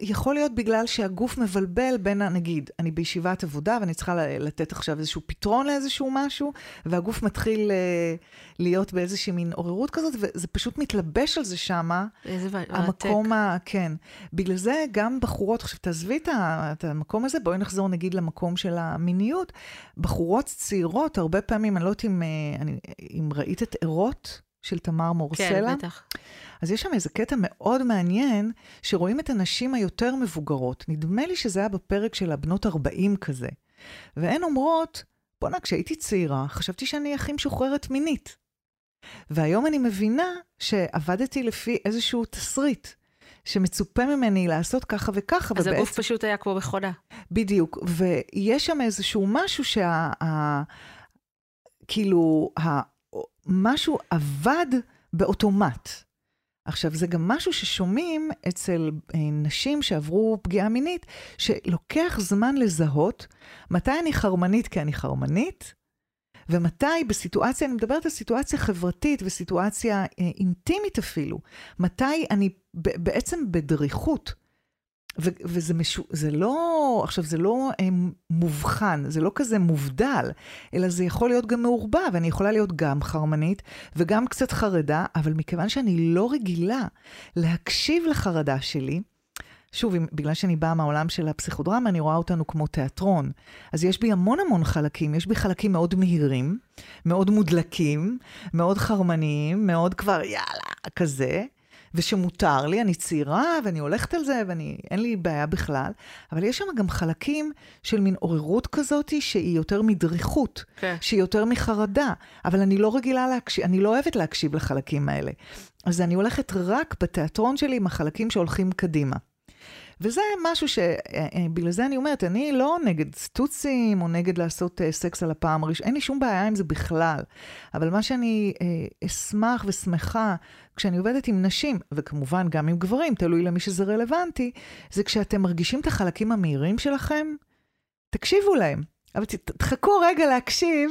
יכול להיות בגלל שהגוף מבלבל בין, נגיד, אני בישיבת עבודה ואני צריכה לתת עכשיו איזשהו פתרון לאיזשהו משהו, והגוף מתחיל uh, להיות באיזושהי מין עוררות כזאת, וזה פשוט מתלבש על זה שמה. איזה מרתק. המקום ה... כן. בגלל זה גם בחורות, עכשיו תעזבי את המקום הזה, בואי נחזור נגיד למקום של המיניות. בחורות צעירות, הרבה פעמים, אני לא יודעת אם, אה, אני, אם ראית את ערות. של תמר מורסלה. כן, בטח. אז יש שם איזה קטע מאוד מעניין, שרואים את הנשים היותר מבוגרות. נדמה לי שזה היה בפרק של הבנות 40 כזה. והן אומרות, בואנה, כשהייתי צעירה, חשבתי שאני הכי משוחררת מינית. והיום אני מבינה שעבדתי לפי איזשהו תסריט. שמצופה ממני לעשות ככה וככה, אז ובעצם... הגוף פשוט היה כמו מכונה. בדיוק, ויש שם איזשהו משהו שה... כאילו, משהו עבד באוטומט. עכשיו, זה גם משהו ששומעים אצל אה, נשים שעברו פגיעה מינית, שלוקח זמן לזהות מתי אני חרמנית כי אני חרמנית, ומתי בסיטואציה, אני מדברת על סיטואציה חברתית וסיטואציה אה, אינטימית אפילו, מתי אני בעצם בדריכות. וזה משו... זה לא, עכשיו, זה לא אה, מובחן, זה לא כזה מובדל, אלא זה יכול להיות גם מעורבב, ואני יכולה להיות גם חרמנית וגם קצת חרדה, אבל מכיוון שאני לא רגילה להקשיב לחרדה שלי, שוב, בגלל שאני באה מהעולם של הפסיכודרמה, אני רואה אותנו כמו תיאטרון. אז יש בי המון המון חלקים, יש בי חלקים מאוד מהירים, מאוד מודלקים, מאוד חרמניים, מאוד כבר יאללה, כזה. ושמותר לי, אני צעירה ואני הולכת על זה ואין לי בעיה בכלל, אבל יש שם גם חלקים של מין עוררות כזאת שהיא יותר מדריכות, כן. שהיא יותר מחרדה, אבל אני לא רגילה להקשיב, אני לא אוהבת להקשיב לחלקים האלה. אז אני הולכת רק בתיאטרון שלי עם החלקים שהולכים קדימה. וזה משהו שבגלל אה, זה אני אומרת, אני לא נגד סטוצים או נגד לעשות אה, סקס על הפעם הראשונה, אין לי שום בעיה עם זה בכלל. אבל מה שאני אה, אשמח ושמחה כשאני עובדת עם נשים, וכמובן גם עם גברים, תלוי למי שזה רלוונטי, זה כשאתם מרגישים את החלקים המהירים שלכם, תקשיבו להם. אבל תחכו רגע להקשיב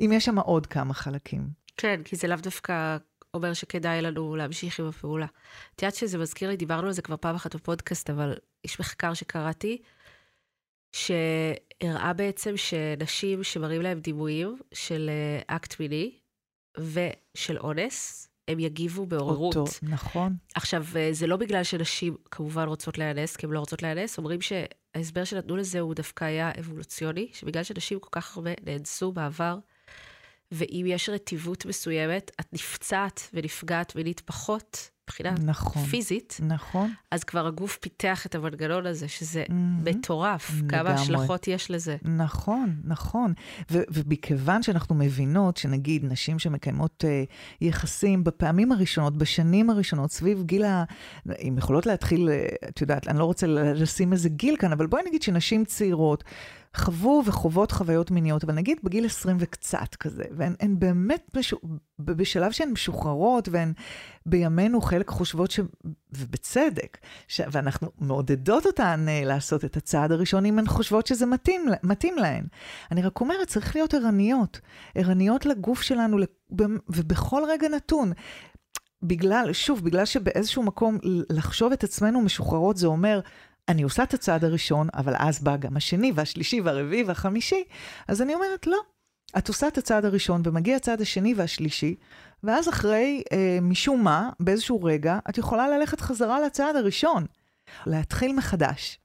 אם יש שם עוד כמה חלקים. כן, כי זה לאו דווקא אומר שכדאי לנו להמשיך עם הפעולה. את יודעת שזה מזכיר לי, דיברנו על זה כבר פעם אחת בפודקאסט, אבל יש מחקר שקראתי, שהראה בעצם שנשים שמראים להם דימויים של אה, אקט מיני ושל אונס, הם יגיבו בעוררות. אותו, נכון. עכשיו, אה, זה לא בגלל שנשים כמובן רוצות להיאנס, כי הן לא רוצות להיאנס, אומרים שההסבר שנתנו לזה הוא דווקא היה אבולוציוני, שבגלל שנשים כל כך הרבה נאנסו בעבר, ואם יש רטיבות מסוימת, את נפצעת ונפגעת מינית פחות מבחינה נכון, פיזית. נכון. אז כבר הגוף פיתח את המנגנון הזה, שזה mm-hmm, מטורף, לגמרי. כמה השלכות יש לזה. נכון, נכון. ו- ומכיוון שאנחנו מבינות שנגיד נשים שמקיימות uh, יחסים בפעמים הראשונות, בשנים הראשונות, סביב גיל ה... הן יכולות להתחיל, uh, את יודעת, אני לא רוצה לשים איזה גיל כאן, אבל בואי נגיד שנשים צעירות... חוו וחוות חוויות מיניות, אבל נגיד בגיל 20 וקצת כזה, והן באמת משו, בשלב שהן משוחררות, והן בימינו חלק חושבות, ש, ובצדק, ש, ואנחנו מעודדות אותן uh, לעשות את הצעד הראשון, אם הן חושבות שזה מתאים, מתאים להן. אני רק אומרת, צריך להיות ערניות, ערניות לגוף שלנו, ובכל רגע נתון. בגלל, שוב, בגלל שבאיזשהו מקום לחשוב את עצמנו משוחררות זה אומר, אני עושה את הצעד הראשון, אבל אז בא גם השני והשלישי והרביעי והחמישי, אז אני אומרת, לא. את עושה את הצעד הראשון ומגיע הצעד השני והשלישי, ואז אחרי, אה, משום מה, באיזשהו רגע, את יכולה ללכת חזרה לצעד הראשון. להתחיל מחדש.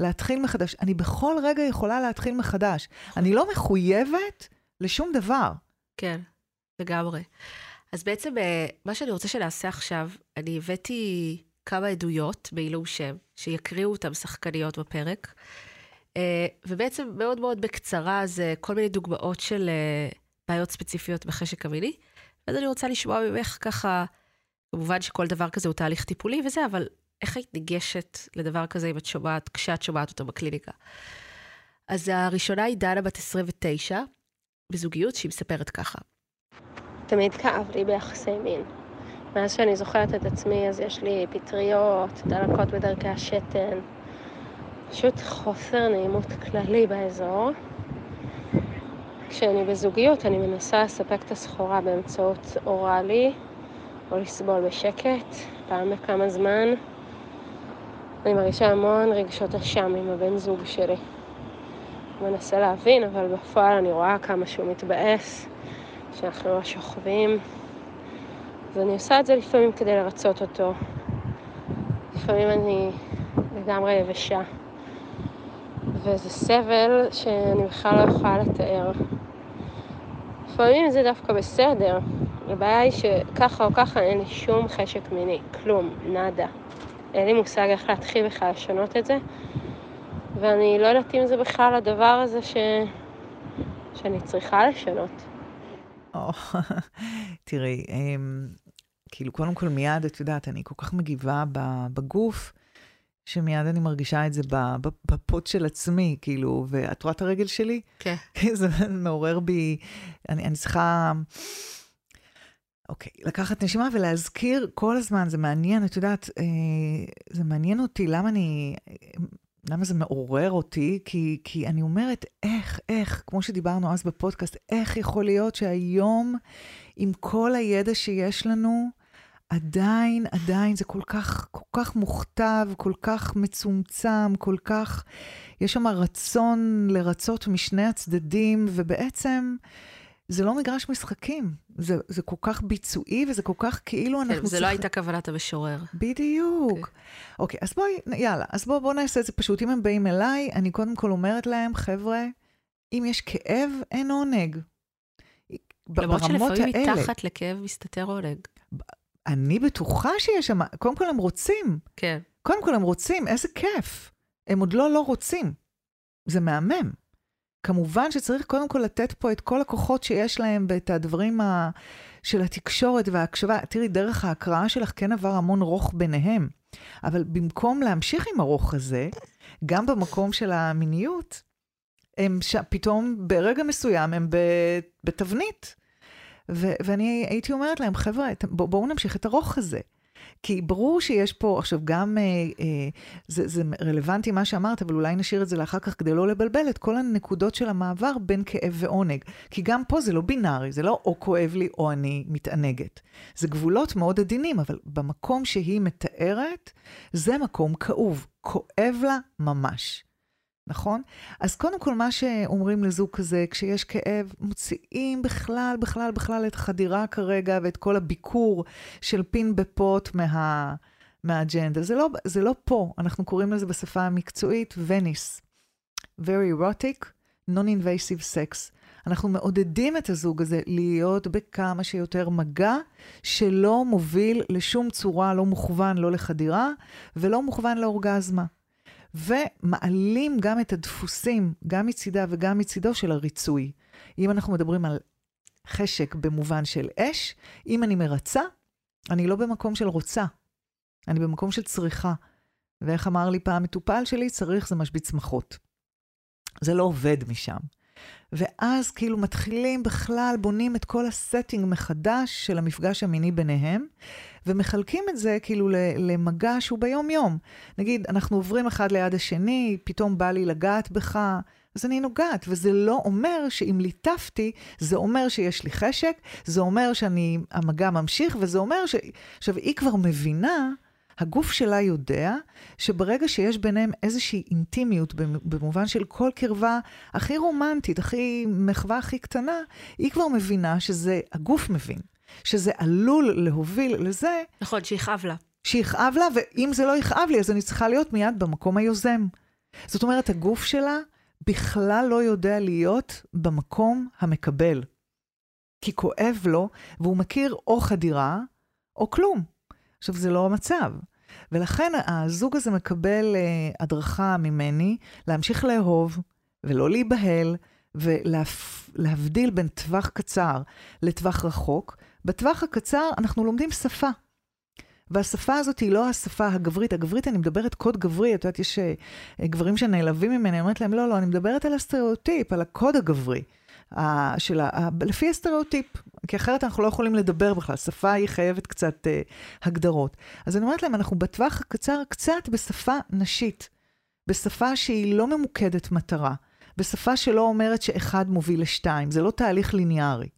להתחיל מחדש. אני בכל רגע יכולה להתחיל מחדש. אני לא מחויבת לשום דבר. כן, לגמרי. אז בעצם, אה, מה שאני רוצה שנעשה עכשיו, אני הבאתי כמה עדויות בעילום שם, שיקריאו אותם שחקניות בפרק. אה, ובעצם מאוד מאוד בקצרה זה כל מיני דוגמאות של אה, בעיות ספציפיות בחשק המיני. אז אני רוצה לשמוע ממך ככה, כמובן שכל דבר כזה הוא תהליך טיפולי וזה, אבל איך היית ניגשת לדבר כזה אם את שומעת, כשאת שומעת אותו בקליניקה? אז הראשונה היא דנה בת 29, בזוגיות, שהיא מספרת ככה. תמיד כאב לי ביחסי מין. מאז שאני זוכרת את עצמי, אז יש לי פטריות, דלקות בדרכי השתן, פשוט חוסר נעימות כללי באזור. כשאני בזוגיות, אני מנסה לספק את הסחורה באמצעות אוראלי, או לסבול בשקט, פעם בכמה זמן. אני מרגישה המון רגשות אשם עם הבן זוג שלי. מנסה להבין, אבל בפועל אני רואה כמה שהוא מתבאס, שאנחנו לא שוכבים. אז אני עושה את זה לפעמים כדי לרצות אותו. לפעמים אני לגמרי יבשה. וזה סבל שאני בכלל לא יכולה לתאר. לפעמים זה דווקא בסדר. הבעיה היא שככה או ככה אין לי שום חשק מיני, כלום, נאדה. אין לי מושג איך להתחיל בכלל לשנות את זה, ואני לא יודעת אם זה בכלל הדבר הזה ש... שאני צריכה לשנות. תראי, אמ, כאילו, קודם כל מיד, את יודעת, אני כל כך מגיבה בגוף, שמיד אני מרגישה את זה בפוט של עצמי, כאילו, ואת רואה את הרגל שלי? כן. זה מעורר בי, אני, אני צריכה... אוקיי, לקחת נשימה ולהזכיר כל הזמן, זה מעניין, את יודעת, אה, זה מעניין אותי, למה אני, למה זה מעורר אותי? כי, כי אני אומרת, איך, איך, כמו שדיברנו אז בפודקאסט, איך יכול להיות שהיום, עם כל הידע שיש לנו, עדיין, עדיין זה כל כך, כל כך מוכתב, כל כך מצומצם, כל כך... יש שם רצון לרצות משני הצדדים, ובעצם זה לא מגרש משחקים. זה, זה כל כך ביצועי, וזה כל כך כאילו כן, אנחנו צריכים... זה לא הייתה כוונת המשורר. בדיוק. אוקיי, okay. אוקיי, אז בואי, יאללה, אז בואו בוא נעשה את זה פשוט. אם הם באים אליי, אני קודם כל אומרת להם, חבר'ה, אם יש כאב, אין עונג. למרות שלפעמים האלה, מתחת לכאב מסתתר עונג. אני בטוחה שיש שם, קודם כל הם רוצים. כן. קודם כל הם רוצים, איזה כיף. הם עוד לא לא רוצים. זה מהמם. כמובן שצריך קודם כל לתת פה את כל הכוחות שיש להם ואת הדברים ה... של התקשורת וההקשבה. תראי, דרך ההקראה שלך כן עבר המון רוך ביניהם. אבל במקום להמשיך עם הרוך הזה, גם במקום של המיניות, הם ש... פתאום ברגע מסוים הם בתבנית. ו- ואני הייתי אומרת להם, חבר'ה, בואו בוא נמשיך את הרוך הזה. כי ברור שיש פה, עכשיו גם, אה, אה, זה, זה רלוונטי מה שאמרת, אבל אולי נשאיר את זה לאחר כך כדי לא לבלבל את כל הנקודות של המעבר בין כאב ועונג. כי גם פה זה לא בינארי, זה לא או כואב לי או אני מתענגת. זה גבולות מאוד עדינים, אבל במקום שהיא מתארת, זה מקום כאוב. כואב לה ממש. נכון? אז קודם כל, מה שאומרים לזוג כזה, כשיש כאב, מוציאים בכלל, בכלל, בכלל את החדירה כרגע ואת כל הביקור של פין בפוט מה, מהאג'נדה. זה לא, זה לא פה, אנחנו קוראים לזה בשפה המקצועית וניס. Very erotic, non-invasive sex. אנחנו מעודדים את הזוג הזה להיות בכמה שיותר מגע שלא מוביל לשום צורה, לא מוכוון לא לחדירה ולא מוכוון לאורגזמה. ומעלים גם את הדפוסים, גם מצידה וגם מצידו של הריצוי. אם אנחנו מדברים על חשק במובן של אש, אם אני מרצה, אני לא במקום של רוצה, אני במקום של צריכה. ואיך אמר לי פעם מטופל שלי, צריך זה משבית צמחות. זה לא עובד משם. ואז כאילו מתחילים בכלל, בונים את כל הסטינג מחדש של המפגש המיני ביניהם, ומחלקים את זה כאילו למגע שהוא ביום-יום. נגיד, אנחנו עוברים אחד ליד השני, פתאום בא לי לגעת בך, אז אני נוגעת, וזה לא אומר שאם ליטפתי, זה אומר שיש לי חשק, זה אומר שהמגע ממשיך, וזה אומר ש... עכשיו, היא כבר מבינה הגוף שלה יודע שברגע שיש ביניהם איזושהי אינטימיות, במובן של כל קרבה הכי רומנטית, הכי מחווה הכי קטנה, היא כבר מבינה שזה, הגוף מבין, שזה עלול להוביל לזה... נכון, שיכאב לה. שיכאב לה, ואם זה לא יכאב לי, אז אני צריכה להיות מיד במקום היוזם. זאת אומרת, הגוף שלה בכלל לא יודע להיות במקום המקבל. כי כואב לו, והוא מכיר או חדירה או כלום. עכשיו, זה לא המצב. ולכן הזוג הזה מקבל uh, הדרכה ממני להמשיך לאהוב ולא להיבהל, ולהבדיל בין טווח קצר לטווח רחוק. בטווח הקצר אנחנו לומדים שפה. והשפה הזאת היא לא השפה הגברית. הגברית, אני מדברת קוד גברי, את יודעת, יש uh, גברים שנעלבים ממני, אני אומרת להם, לא, לא, אני מדברת על הסטריאוטיפ, על הקוד הגברי. של ה, לפי הסטריאוטיפ, כי אחרת אנחנו לא יכולים לדבר בכלל, שפה היא חייבת קצת uh, הגדרות. אז אני אומרת להם, אנחנו בטווח הקצר קצת בשפה נשית, בשפה שהיא לא ממוקדת מטרה, בשפה שלא אומרת שאחד מוביל לשתיים, זה לא תהליך ליניארי.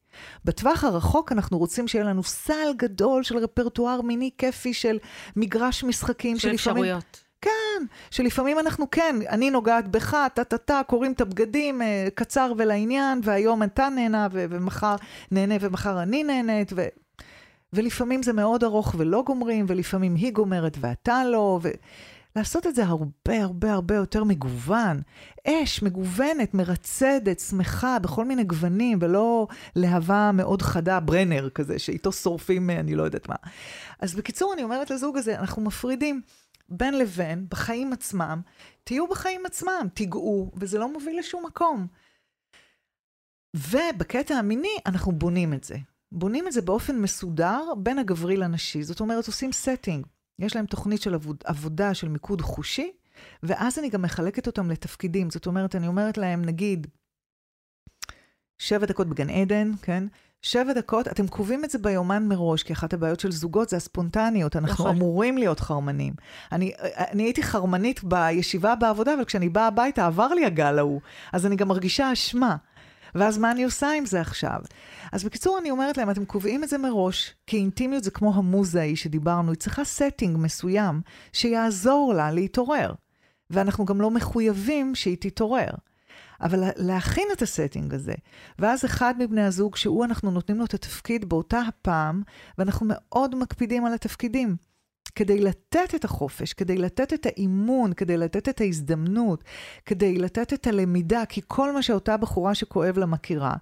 בטווח הרחוק אנחנו רוצים שיהיה לנו סל גדול של רפרטואר מיני כיפי של מגרש משחקים של שלפעמים... אפשרויות. כן, שלפעמים אנחנו כן, אני נוגעת בך, טה-טה-טה, קוראים את הבגדים, אה, קצר ולעניין, והיום אתה נהנה, ו- ומחר נהנה ומחר אני נהנית, ו- ולפעמים זה מאוד ארוך ולא גומרים, ולפעמים היא גומרת ואתה לא, ו... לעשות את זה הרבה הרבה הרבה יותר מגוון. אש מגוונת, מרצדת, שמחה, בכל מיני גוונים, ולא להבה מאוד חדה, ברנר כזה, שאיתו שורפים אה, אני לא יודעת מה. אז בקיצור, אני אומרת לזוג הזה, אנחנו מפרידים. בין לבין, בחיים עצמם, תהיו בחיים עצמם, תיגעו, וזה לא מוביל לשום מקום. ובקטע המיני, אנחנו בונים את זה. בונים את זה באופן מסודר בין הגברי לנשי. זאת אומרת, עושים setting. יש להם תוכנית של עבוד, עבודה של מיקוד חושי, ואז אני גם מחלקת אותם לתפקידים. זאת אומרת, אני אומרת להם, נגיד, שבע דקות בגן עדן, כן? שבע דקות, אתם קובעים את זה ביומן מראש, כי אחת הבעיות של זוגות זה הספונטניות, אנחנו נכון. אמורים להיות חרמנים. אני, אני הייתי חרמנית בישיבה בעבודה, אבל כשאני באה הביתה עבר לי הגל ההוא, אז אני גם מרגישה אשמה. ואז מה אני עושה עם זה עכשיו? אז בקיצור, אני אומרת להם, אתם קובעים את זה מראש, כי אינטימיות זה כמו המוזה ההיא שדיברנו, היא צריכה setting מסוים שיעזור לה להתעורר. ואנחנו גם לא מחויבים שהיא תתעורר. אבל להכין את הסטינג הזה. ואז אחד מבני הזוג, שהוא, אנחנו נותנים לו את התפקיד באותה הפעם, ואנחנו מאוד מקפידים על התפקידים. כדי לתת את החופש, כדי לתת את האימון, כדי לתת את ההזדמנות, כדי לתת את הלמידה, כי כל מה שאותה בחורה שכואב לה מכירה,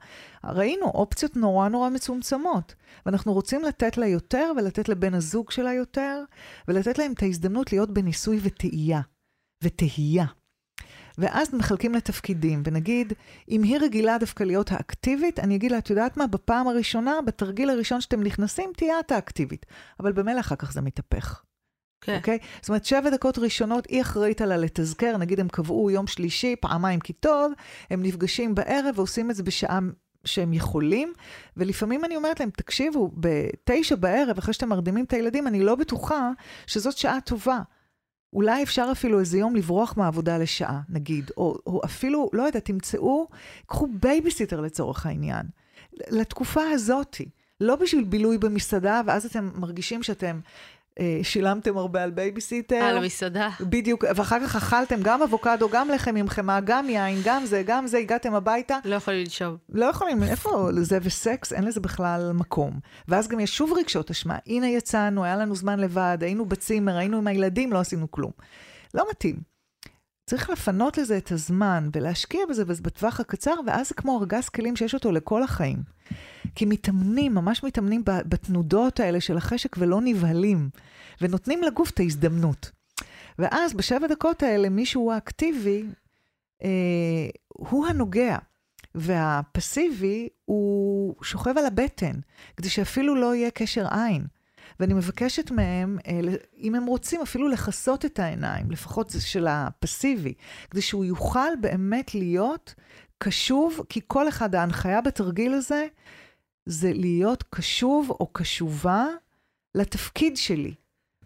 ראינו אופציות נורא נורא מצומצמות. ואנחנו רוצים לתת לה יותר ולתת לבן הזוג שלה יותר, ולתת להם את ההזדמנות להיות בניסוי וטעייה. ותהייה. ואז מחלקים לתפקידים, ונגיד, אם היא רגילה דווקא להיות האקטיבית, אני אגיד לה, את יודעת מה, בפעם הראשונה, בתרגיל הראשון שאתם נכנסים, תהיה את האקטיבית. אבל במילא אחר כך זה מתהפך. כן. אוקיי? Okay. זאת אומרת, שבע דקות ראשונות, היא אחראית עליה לתזכר, נגיד הם קבעו יום שלישי, פעמיים כי טוב, הם נפגשים בערב ועושים את זה בשעה שהם יכולים, ולפעמים אני אומרת להם, תקשיבו, בתשע בערב, אחרי שאתם מרדימים את הילדים, אני לא בטוחה שזאת שעה טובה. אולי אפשר אפילו איזה יום לברוח מהעבודה לשעה, נגיד, או, או אפילו, לא יודעת, תמצאו, קחו בייביסיטר לצורך העניין, לתקופה הזאתי. לא בשביל בילוי במסעדה, ואז אתם מרגישים שאתם שילמתם הרבה על בייביסיטר. על המסעדה. בדיוק, ואחר כך אכלתם גם אבוקדו, גם לחם עם חמאה, גם יין, גם זה, גם זה, הגעתם הביתה. לא יכולים לנשום. לא יכולים, איפה זה וסקס? אין לזה בכלל מקום. ואז גם יש שוב רגשות אשמה. הנה יצאנו, היה לנו זמן לבד, היינו בצימר, היינו עם הילדים, לא עשינו כלום. לא מתאים. צריך לפנות לזה את הזמן ולהשקיע בזה בטווח הקצר, ואז זה כמו ארגז כלים שיש אותו לכל החיים. כי מתאמנים, ממש מתאמנים בתנודות האלה של החשק ולא נבהלים, ונותנים לגוף את ההזדמנות. ואז בשבע דקות האלה מישהו האקטיבי, אה, הוא הנוגע, והפסיבי הוא שוכב על הבטן, כדי שאפילו לא יהיה קשר עין. ואני מבקשת מהם, אה, אם הם רוצים, אפילו לכסות את העיניים, לפחות זה של הפסיבי, כדי שהוא יוכל באמת להיות קשוב, כי כל אחד, ההנחיה בתרגיל הזה, זה להיות קשוב או קשובה לתפקיד שלי.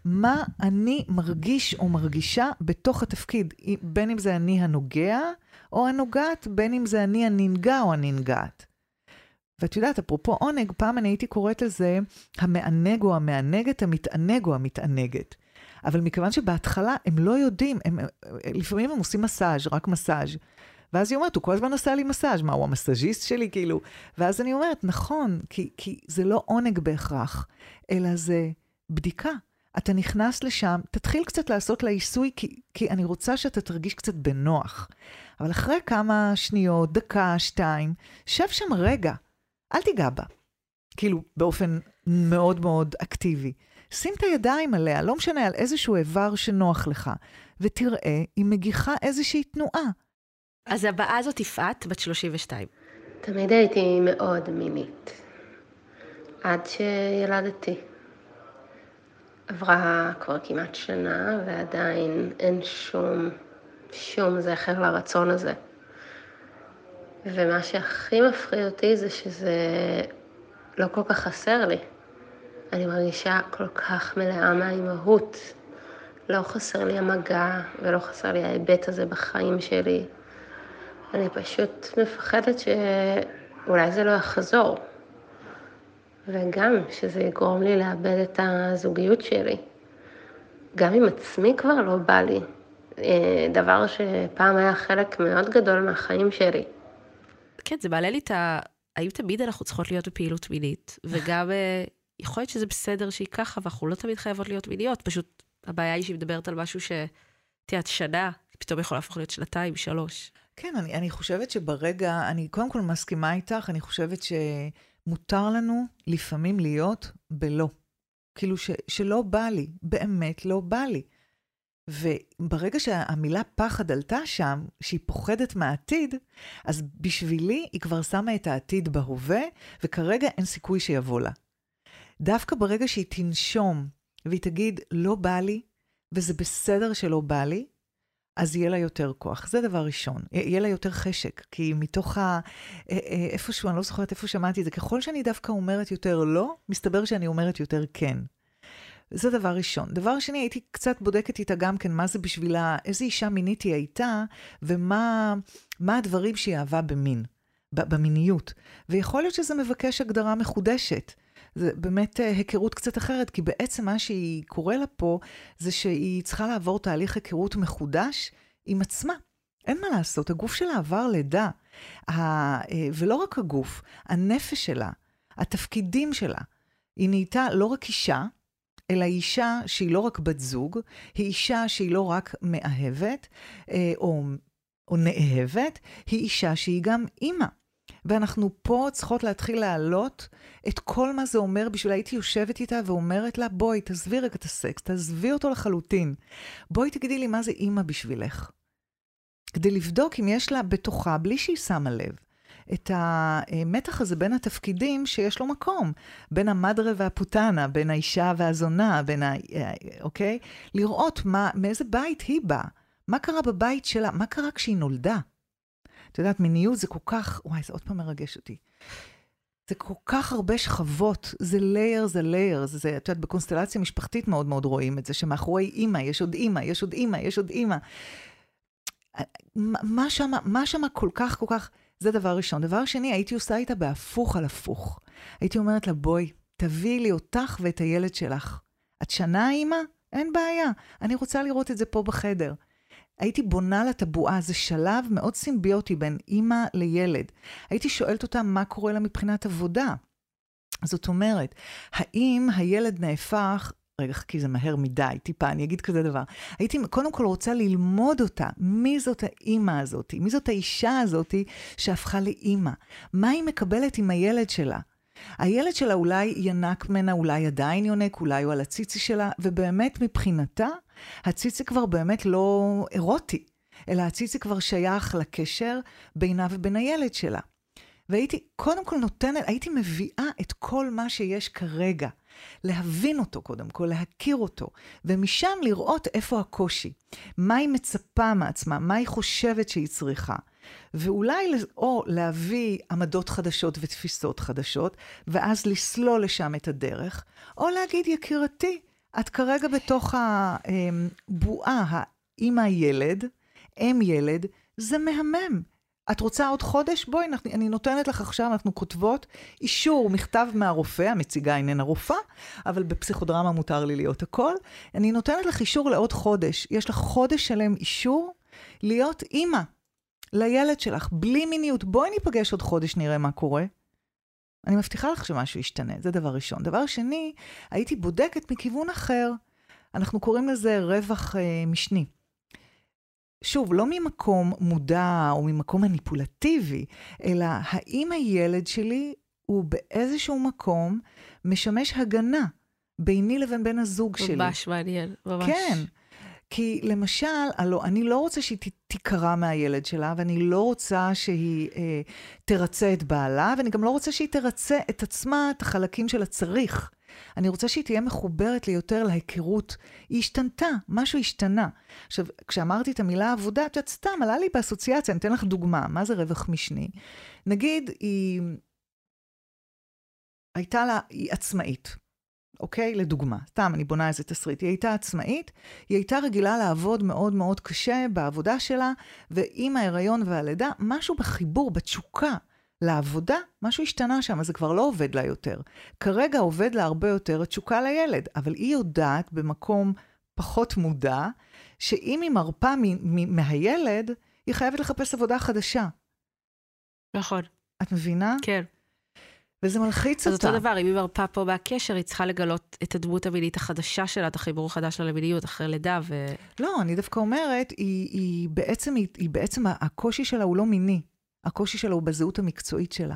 מה אני מרגיש או מרגישה בתוך התפקיד, בין אם זה אני הנוגע או הנוגעת, בין אם זה אני הננגע או הננגעת. ואת יודעת, אפרופו עונג, פעם אני הייתי קוראת לזה המענג או המענגת, המתענג או המתענגת. אבל מכיוון שבהתחלה הם לא יודעים, הם, לפעמים הם עושים מסאז', רק מסאז'. ואז היא אומרת, הוא כל הזמן עושה לי מסאז', מה, הוא המסאז'יסט שלי, כאילו? ואז אני אומרת, נכון, כי, כי זה לא עונג בהכרח, אלא זה בדיקה. אתה נכנס לשם, תתחיל קצת לעשות לה עיסוי, כי, כי אני רוצה שאתה תרגיש קצת בנוח. אבל אחרי כמה שניות, דקה, שתיים, שב שם רגע, אל תיגע בה. כאילו, באופן מאוד מאוד אקטיבי. שים את הידיים עליה, לא משנה, על איזשהו איבר שנוח לך, ותראה אם מגיחה איזושהי תנועה. אז הבאה הזאת יפעת, בת 32. תמיד הייתי מאוד מינית. עד שילדתי. עברה כבר כמעט שנה, ועדיין אין שום, שום זכר לרצון הזה. ומה שהכי מפחיד אותי זה שזה לא כל כך חסר לי. אני מרגישה כל כך מלאה מהאימהות. לא חסר לי המגע ולא חסר לי ההיבט הזה בחיים שלי. אני פשוט מפחדת שאולי זה לא יחזור. וגם שזה יגרום לי לאבד את הזוגיות שלי. גם עם עצמי כבר לא בא לי. אה, דבר שפעם היה חלק מאוד גדול מהחיים שלי. כן, זה מעלה לי את ה... האם תמיד אנחנו צריכות להיות בפעילות מינית, וגם אה, יכול להיות שזה בסדר שהיא ככה, ואנחנו לא תמיד חייבות להיות מיניות, פשוט הבעיה היא שהיא מדברת על משהו ש... תראה, שנה, פתאום יכול להפוך להיות שנתיים, שלוש. כן, אני, אני חושבת שברגע, אני קודם כל מסכימה איתך, אני חושבת שמותר לנו לפעמים להיות בלא. כאילו ש, שלא בא לי, באמת לא בא לי. וברגע שהמילה פחד עלתה שם, שהיא פוחדת מהעתיד, אז בשבילי היא כבר שמה את העתיד בהווה, וכרגע אין סיכוי שיבוא לה. דווקא ברגע שהיא תנשום והיא תגיד, לא בא לי, וזה בסדר שלא בא לי, אז יהיה לה יותר כוח. זה דבר ראשון. יהיה לה יותר חשק, כי מתוך ה... איפשהו, אני לא זוכרת איפה שמעתי את זה, ככל שאני דווקא אומרת יותר לא, מסתבר שאני אומרת יותר כן. זה דבר ראשון. דבר שני, הייתי קצת בודקת איתה גם כן מה זה בשבילה, איזה אישה מינית היא הייתה, ומה הדברים שהיא אהבה במין, במיניות. ויכול להיות שזה מבקש הגדרה מחודשת. זה באמת אה, היכרות קצת אחרת, כי בעצם מה שהיא קורא לה פה, זה שהיא צריכה לעבור תהליך היכרות מחודש עם עצמה. אין מה לעשות, הגוף שלה עבר לידה. אה, ולא רק הגוף, הנפש שלה, התפקידים שלה. היא נהייתה לא רק אישה, אלא אישה שהיא לא רק בת זוג, היא אישה שהיא לא רק מאהבת אה, או, או נאהבת, היא אישה שהיא גם אימא. ואנחנו פה צריכות להתחיל להעלות את כל מה זה אומר בשביל הייתי יושבת איתה ואומרת לה, בואי, תעזבי רגע את הסקס, תעזבי אותו לחלוטין. בואי תגידי לי מה זה אימא בשבילך. כדי לבדוק אם יש לה בתוכה, בלי שהיא שמה לב, את המתח הזה בין התפקידים שיש לו מקום, בין המדרה והפוטנה, בין האישה והזונה, בין ה... אוקיי? לראות מה, מאיזה בית היא באה, מה קרה בבית שלה, מה קרה כשהיא נולדה. את יודעת, מיניות זה כל כך, וואי, זה עוד פעם מרגש אותי. זה כל כך הרבה שכבות, זה לייר, זה לייר, זה, את יודעת, בקונסטלציה משפחתית מאוד מאוד רואים את זה, שמאחורי אימא, יש עוד אימא, יש עוד אימא, יש עוד אימא. מה שמה, מה שמה כל כך, כל כך, זה דבר ראשון. דבר שני, הייתי עושה איתה בהפוך על הפוך. הייתי אומרת לה, בואי, תביאי לי אותך ואת הילד שלך. את שנה אימא? אין בעיה. אני רוצה לראות את זה פה בחדר. הייתי בונה לה את הבועה, זה שלב מאוד סימביוטי בין אימא לילד. הייתי שואלת אותה מה קורה לה מבחינת עבודה. זאת אומרת, האם הילד נהפך רגע, חכי, זה מהר מדי, טיפה, אני אגיד כזה דבר. הייתי קודם כל רוצה ללמוד אותה, מי זאת האימא הזאת, מי זאת האישה הזאת שהפכה לאימא, מה היא מקבלת עם הילד שלה. הילד שלה אולי ינק ממנה, אולי עדיין יונק, אולי הוא על הציצי שלה, ובאמת מבחינתה, הציצי כבר באמת לא אירוטי, אלא הציצי כבר שייך לקשר בינה ובין הילד שלה. והייתי קודם כל נותנת, הייתי מביאה את כל מה שיש כרגע. להבין אותו קודם כל, להכיר אותו, ומשם לראות איפה הקושי. מה היא מצפה מעצמה, מה היא חושבת שהיא צריכה. ואולי או להביא עמדות חדשות ותפיסות חדשות, ואז לסלול לשם את הדרך, או להגיד, יקירתי, את כרגע בתוך הבועה, האמא ילד, אם ילד, זה מהמם. את רוצה עוד חודש? בואי, אני נותנת לך עכשיו, אנחנו כותבות אישור, מכתב מהרופא, המציגה איננה רופאה, אבל בפסיכודרמה מותר לי להיות הכל. אני נותנת לך אישור לעוד חודש. יש לך חודש שלם אישור להיות אימא לילד שלך, בלי מיניות. בואי ניפגש עוד חודש, נראה מה קורה. אני מבטיחה לך שמשהו ישתנה, זה דבר ראשון. דבר שני, הייתי בודקת מכיוון אחר. אנחנו קוראים לזה רווח אה, משני. שוב, לא ממקום מודע או ממקום מניפולטיבי, אלא האם הילד שלי הוא באיזשהו מקום משמש הגנה ביני לבין בן הזוג ממש שלי. ממש מעניין, ממש. כן. כי למשל, הלוא, אני לא רוצה שהיא תיקרע מהילד שלה, ואני לא רוצה שהיא אה, תרצה את בעלה, ואני גם לא רוצה שהיא תרצה את עצמה, את החלקים של הצריך. אני רוצה שהיא תהיה מחוברת לי יותר להיכרות. היא השתנתה, משהו השתנה. עכשיו, כשאמרתי את המילה עבודה, את יודעת, סתם, עלה לי באסוציאציה, אני אתן לך דוגמה, מה זה רווח משני? נגיד, היא... הייתה לה, היא עצמאית, אוקיי? לדוגמה, סתם, אני בונה איזה תסריט. היא הייתה עצמאית, היא הייתה רגילה לעבוד מאוד מאוד קשה בעבודה שלה, ועם ההיריון והלידה, משהו בחיבור, בתשוקה. לעבודה, משהו השתנה שם, אז זה כבר לא עובד לה יותר. כרגע עובד לה הרבה יותר התשוקה לילד, אבל היא יודעת במקום פחות מודע, שאם היא מרפה מהילד, היא חייבת לחפש עבודה חדשה. נכון. את מבינה? כן. וזה מלחיץ אז אותה. אז אותו דבר, אם היא מרפה פה מהקשר, היא צריכה לגלות את הדמות המינית החדשה שלה, את החיבור החדש שלה למיניות אחרי לידה, ו... לא, אני דווקא אומרת, היא, היא, בעצם, היא, היא בעצם, הקושי שלה הוא לא מיני. הקושי שלה הוא בזהות המקצועית שלה.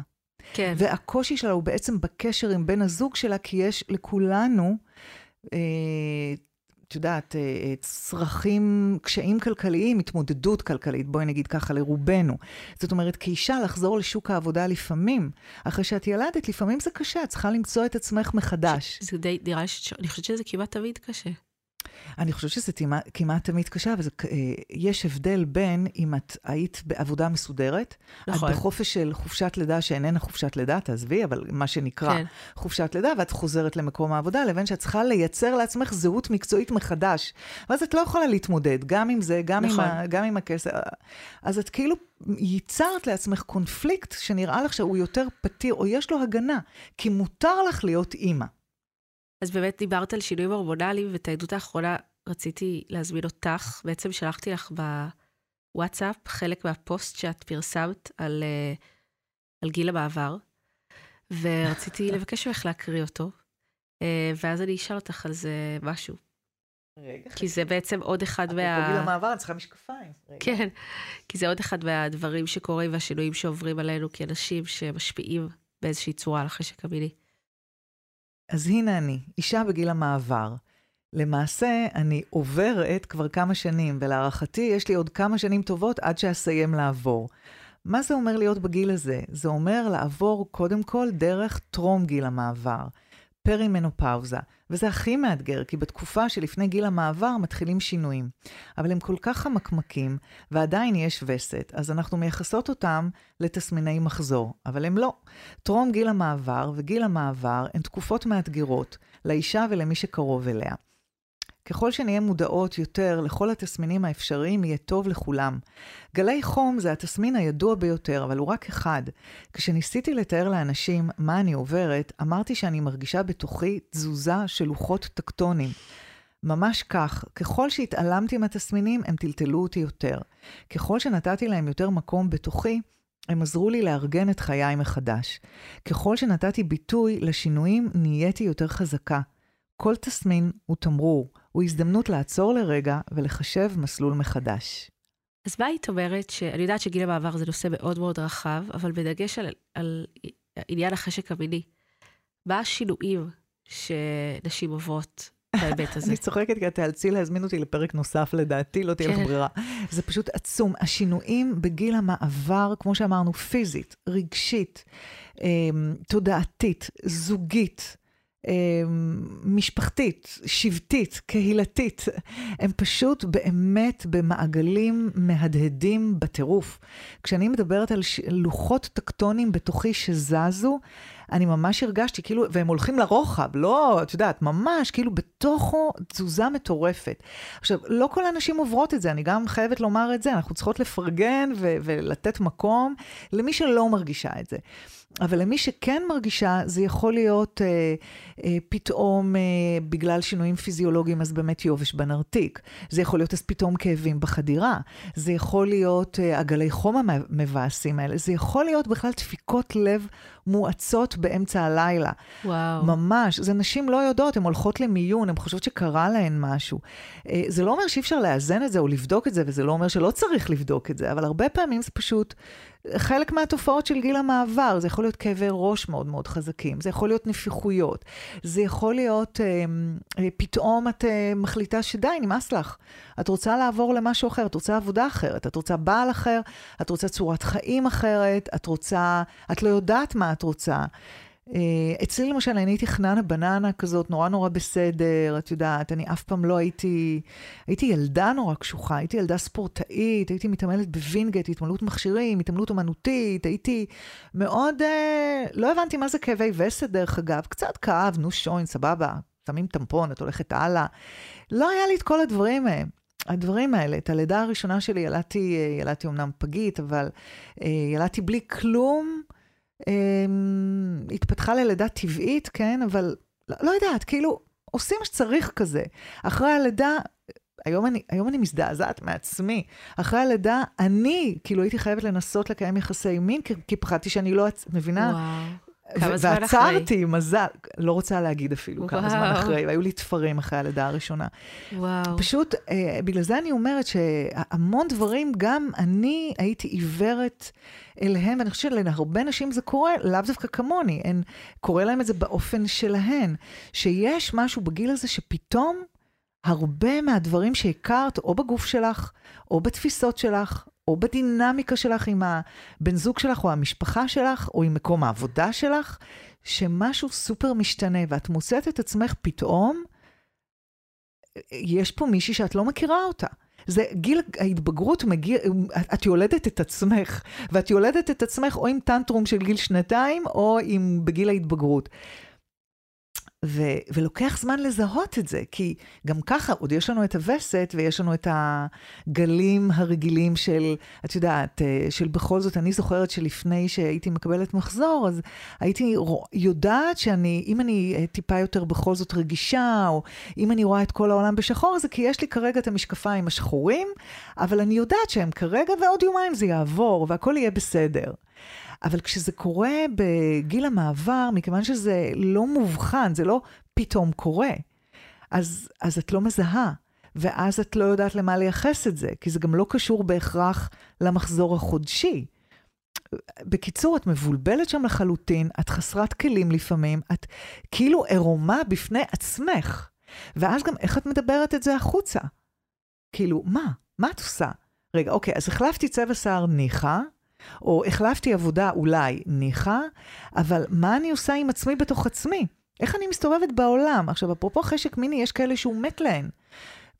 כן. והקושי שלה הוא בעצם בקשר עם בן הזוג שלה, כי יש לכולנו אה, את יודעת, אה, אה, צרכים, קשיים כלכליים, התמודדות כלכלית, בואי נגיד ככה, לרובנו. זאת אומרת, כאישה לחזור לשוק העבודה לפעמים, אחרי שאת ילדת, לפעמים זה קשה, את צריכה למצוא את עצמך מחדש. זה די, נראה לי, אני חושבת שזה כמעט תמיד קשה. אני חושבת שזה כמעט תמיד קשה, אבל אה, יש הבדל בין אם את היית בעבודה מסודרת, נכון. את בחופש של חופשת לידה שאיננה חופשת לידה, תעזבי, אבל מה שנקרא כן. חופשת לידה, ואת חוזרת למקום העבודה, לבין שאת צריכה לייצר לעצמך זהות מקצועית מחדש. ואז את לא יכולה להתמודד, גם עם זה, גם, נכון. עם, ה, גם עם הכסף. אז את כאילו ייצרת לעצמך קונפליקט שנראה לך שהוא יותר פתיר, או יש לו הגנה, כי מותר לך להיות אימא. אז באמת דיברת על שינויים הורמונליים, ואת העדות האחרונה רציתי להזמין אותך. בעצם שלחתי לך בוואטסאפ חלק מהפוסט שאת פרסמת על, uh, על גיל המעבר, ורציתי לבקש ממך להקריא אותו, uh, ואז אני אשאל אותך על זה משהו. רגע. כי זה בעצם עוד אחד מה... אפרופו גיל המעבר, אני צריכה משקפיים. כן, כי זה עוד אחד מהדברים שקורים והשינויים שעוברים עלינו כאנשים שמשפיעים באיזושהי צורה על החשק המיני. אז הנה אני, אישה בגיל המעבר. למעשה, אני עוברת כבר כמה שנים, ולהערכתי יש לי עוד כמה שנים טובות עד שאסיים לעבור. מה זה אומר להיות בגיל הזה? זה אומר לעבור קודם כל דרך טרום גיל המעבר. פרימנופאוזה, וזה הכי מאתגר, כי בתקופה שלפני גיל המעבר מתחילים שינויים. אבל הם כל כך חמקמקים, ועדיין יש וסת, אז אנחנו מייחסות אותם לתסמיני מחזור, אבל הם לא. טרום גיל המעבר וגיל המעבר הן תקופות מאתגרות, לאישה ולמי שקרוב אליה. ככל שנהיה מודעות יותר לכל התסמינים האפשריים, יהיה טוב לכולם. גלי חום זה התסמין הידוע ביותר, אבל הוא רק אחד. כשניסיתי לתאר לאנשים מה אני עוברת, אמרתי שאני מרגישה בתוכי תזוזה של לוחות טקטונים. ממש כך, ככל שהתעלמתי מהתסמינים, הם טלטלו אותי יותר. ככל שנתתי להם יותר מקום בתוכי, הם עזרו לי לארגן את חיי מחדש. ככל שנתתי ביטוי לשינויים, נהייתי יותר חזקה. כל תסמין הוא תמרור, הוא הזדמנות לעצור לרגע ולחשב מסלול מחדש. אז מה היית אומרת, שאני יודעת שגיל המעבר זה נושא מאוד מאוד רחב, אבל בדגש על, על עניין החשק המיני, מה השינויים שנשים עוברות בהיבט הזה? אני צוחקת כי את תאלצי להזמין אותי לפרק נוסף לדעתי, לא תהיה לך כן. ברירה. זה פשוט עצום. השינויים בגיל המעבר, כמו שאמרנו, פיזית, רגשית, אמ, תודעתית, זוגית, משפחתית, שבטית, קהילתית. הם פשוט באמת במעגלים מהדהדים בטירוף. כשאני מדברת על לוחות טקטונים בתוכי שזזו, אני ממש הרגשתי כאילו, והם הולכים לרוחב, לא, את יודעת, ממש, כאילו בתוכו תזוזה מטורפת. עכשיו, לא כל הנשים עוברות את זה, אני גם חייבת לומר את זה, אנחנו צריכות לפרגן ולתת מקום למי שלא מרגישה את זה. אבל למי שכן מרגישה, זה יכול להיות אה, אה, פתאום אה, בגלל שינויים פיזיולוגיים, אז באמת יובש בנרתיק. זה יכול להיות אז פתאום כאבים בחדירה. זה יכול להיות אה, עגלי חום המבאסים האלה. זה יכול להיות בכלל דפיקות לב מואצות באמצע הלילה. וואו. ממש. זה נשים לא יודעות, הן הולכות למיון, הן חושבות שקרה להן משהו. אה, זה לא אומר שאי אפשר לאזן את זה או לבדוק את זה, וזה לא אומר שלא צריך לבדוק את זה, אבל הרבה פעמים זה פשוט... חלק מהתופעות של גיל המעבר, זה יכול להיות כאבי ראש מאוד מאוד חזקים, זה יכול להיות נפיחויות, זה יכול להיות, אה, אה, פתאום את אה, מחליטה שדי, נמאס לך. את רוצה לעבור למשהו אחר, את רוצה עבודה אחרת, את רוצה בעל אחר, את רוצה צורת חיים אחרת, את רוצה, את לא יודעת מה את רוצה. אה, אצלי למשל, אני הייתי חננה בננה כזאת, נורא נורא בסדר, את יודעת, אני אף פעם לא הייתי, הייתי ילדה נורא קשוחה, הייתי ילדה ספורטאית, הייתי מתעמלת בווינגייט, התעמלות מכשירים, התעמלות אומנותית, הייתי מאוד, אה, לא הבנתי מה זה כאבי וסת דרך אגב, קצת כאב, נו שוין, סבבה, שמים טמפון, את הולכת הלאה. לא היה לי את כל הדברים מהם. הדברים האלה, את הלידה הראשונה שלי ילדתי, אה, ילדתי אמנם פגית, אבל אה, ילדתי בלי כלום. אמ, התפתחה ללידה טבעית, כן? אבל לא, לא יודעת, כאילו, עושים שצריך כזה. אחרי הלידה, היום אני, היום אני מזדעזעת מעצמי. אחרי הלידה, אני, כאילו, הייתי חייבת לנסות לקיים יחסי מין, כי, כי פחדתי שאני לא, מבינה? וואו. כמה זמן אחרי? ועצרתי, מזל, לא רוצה להגיד אפילו וואו. כמה זמן אחרי, והיו לי תפרים אחרי הלידה הראשונה. וואו. פשוט, אה, בגלל זה אני אומרת שהמון דברים, גם אני הייתי עיוורת אליהם, ואני חושבת שלהרבה נשים זה קורה, לאו דווקא כמוני, הן, קורה להם את זה באופן שלהן, שיש משהו בגיל הזה שפתאום הרבה מהדברים שהכרת או בגוף שלך, או בתפיסות שלך, או בדינמיקה שלך עם הבן זוג שלך, או המשפחה שלך, או עם מקום העבודה שלך, שמשהו סופר משתנה, ואת מוצאת את עצמך פתאום, יש פה מישהי שאת לא מכירה אותה. זה גיל ההתבגרות מגיע, את יולדת את עצמך, ואת יולדת את עצמך או עם טנטרום של גיל שנתיים, או עם בגיל ההתבגרות. ו- ולוקח זמן לזהות את זה, כי גם ככה, עוד יש לנו את הווסת ויש לנו את הגלים הרגילים של, את יודעת, אה, של בכל זאת, אני זוכרת שלפני שהייתי מקבלת מחזור, אז הייתי יודעת שאני, אם אני אה, טיפה יותר בכל זאת רגישה, או אם אני רואה את כל העולם בשחור, זה כי יש לי כרגע את המשקפיים השחורים, אבל אני יודעת שהם כרגע, ועוד יומיים זה יעבור, והכל יהיה בסדר. אבל כשזה קורה בגיל המעבר, מכיוון שזה לא מובחן, זה לא פתאום קורה, אז, אז את לא מזהה, ואז את לא יודעת למה לייחס את זה, כי זה גם לא קשור בהכרח למחזור החודשי. בקיצור, את מבולבלת שם לחלוטין, את חסרת כלים לפעמים, את כאילו עירומה בפני עצמך. ואז גם איך את מדברת את זה החוצה? כאילו, מה? מה את עושה? רגע, אוקיי, אז החלפתי צבע שיער ניחא, או החלפתי עבודה אולי, ניחא, אבל מה אני עושה עם עצמי בתוך עצמי? איך אני מסתובבת בעולם? עכשיו, אפרופו חשק מיני, יש כאלה שהוא מת להן.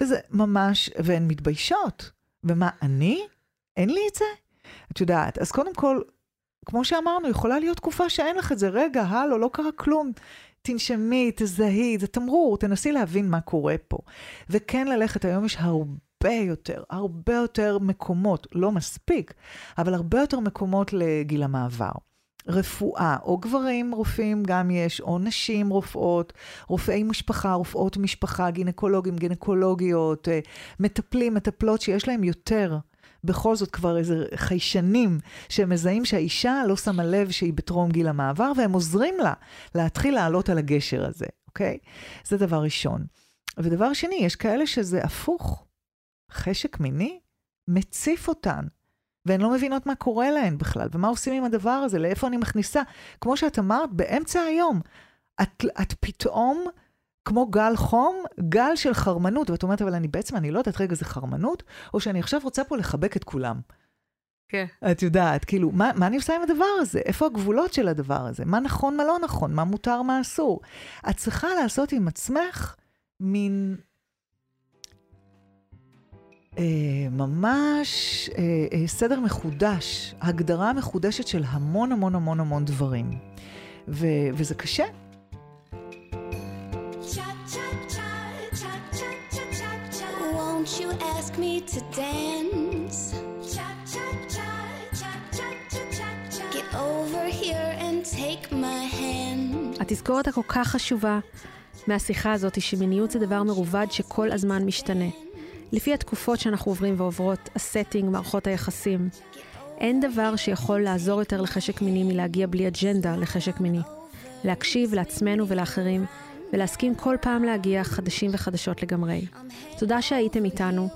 וזה ממש, והן מתביישות. ומה, אני? אין לי את זה? את יודעת, אז קודם כל, כמו שאמרנו, יכולה להיות תקופה שאין לך את זה. רגע, הלו, לא קרה כלום. תנשמי, תזהי, זה תמרור, תנסי להבין מה קורה פה. וכן ללכת, היום יש הרבה... הרבה יותר, הרבה יותר מקומות, לא מספיק, אבל הרבה יותר מקומות לגיל המעבר. רפואה, או גברים רופאים גם יש, או נשים רופאות, רופאי משפחה, רופאות משפחה, גינקולוגים, גינקולוגיות, אה, מטפלים, מטפלות שיש להם יותר. בכל זאת כבר איזה חיישנים שהם מזהים שהאישה לא שמה לב שהיא בטרום גיל המעבר, והם עוזרים לה להתחיל לעלות על הגשר הזה, אוקיי? זה דבר ראשון. ודבר שני, יש כאלה שזה הפוך. חשק מיני מציף אותן, והן לא מבינות מה קורה להן בכלל, ומה עושים עם הדבר הזה, לאיפה אני מכניסה. כמו שאת אמרת, באמצע היום, את, את פתאום, כמו גל חום, גל של חרמנות, ואת אומרת, אבל אני בעצם, אני לא יודעת, רגע, זה חרמנות, או שאני עכשיו רוצה פה לחבק את כולם. כן. את יודעת, כאילו, מה, מה אני עושה עם הדבר הזה? איפה הגבולות של הדבר הזה? מה נכון, מה לא נכון? מה מותר, מה אסור? את צריכה לעשות עם עצמך מין ממש אה, אה, סדר מחודש, הגדרה מחודשת של המון המון המון המון דברים. ו, וזה קשה. התזכורת הכל כך חשובה מהשיחה הזאת היא שמיניות זה דבר מרובד שכל הזמן משתנה. לפי התקופות שאנחנו עוברים ועוברות, ה setting, מערכות היחסים. אין דבר שיכול לעזור יותר לחשק מיני מלהגיע בלי אג'נדה לחשק מיני. להקשיב לעצמנו ולאחרים, ולהסכים כל פעם להגיע חדשים וחדשות לגמרי. תודה שהייתם איתנו.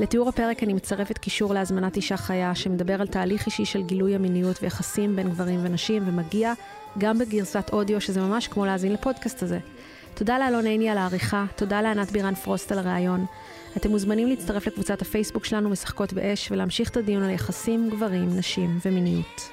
לתיאור הפרק אני מצרפת קישור להזמנת אישה חיה שמדבר על תהליך אישי של גילוי המיניות ויחסים בין גברים ונשים, ומגיע גם בגרסת אודיו, שזה ממש כמו להאזין לפודקאסט הזה. תודה לאלון עיני על העריכה, תודה לענת בירן פרוסט על הראיון. אתם מוזמנים להצטרף לקבוצת הפייסבוק שלנו משחקות באש ולהמשיך את הדיון על יחסים, גברים, נשים ומיניות.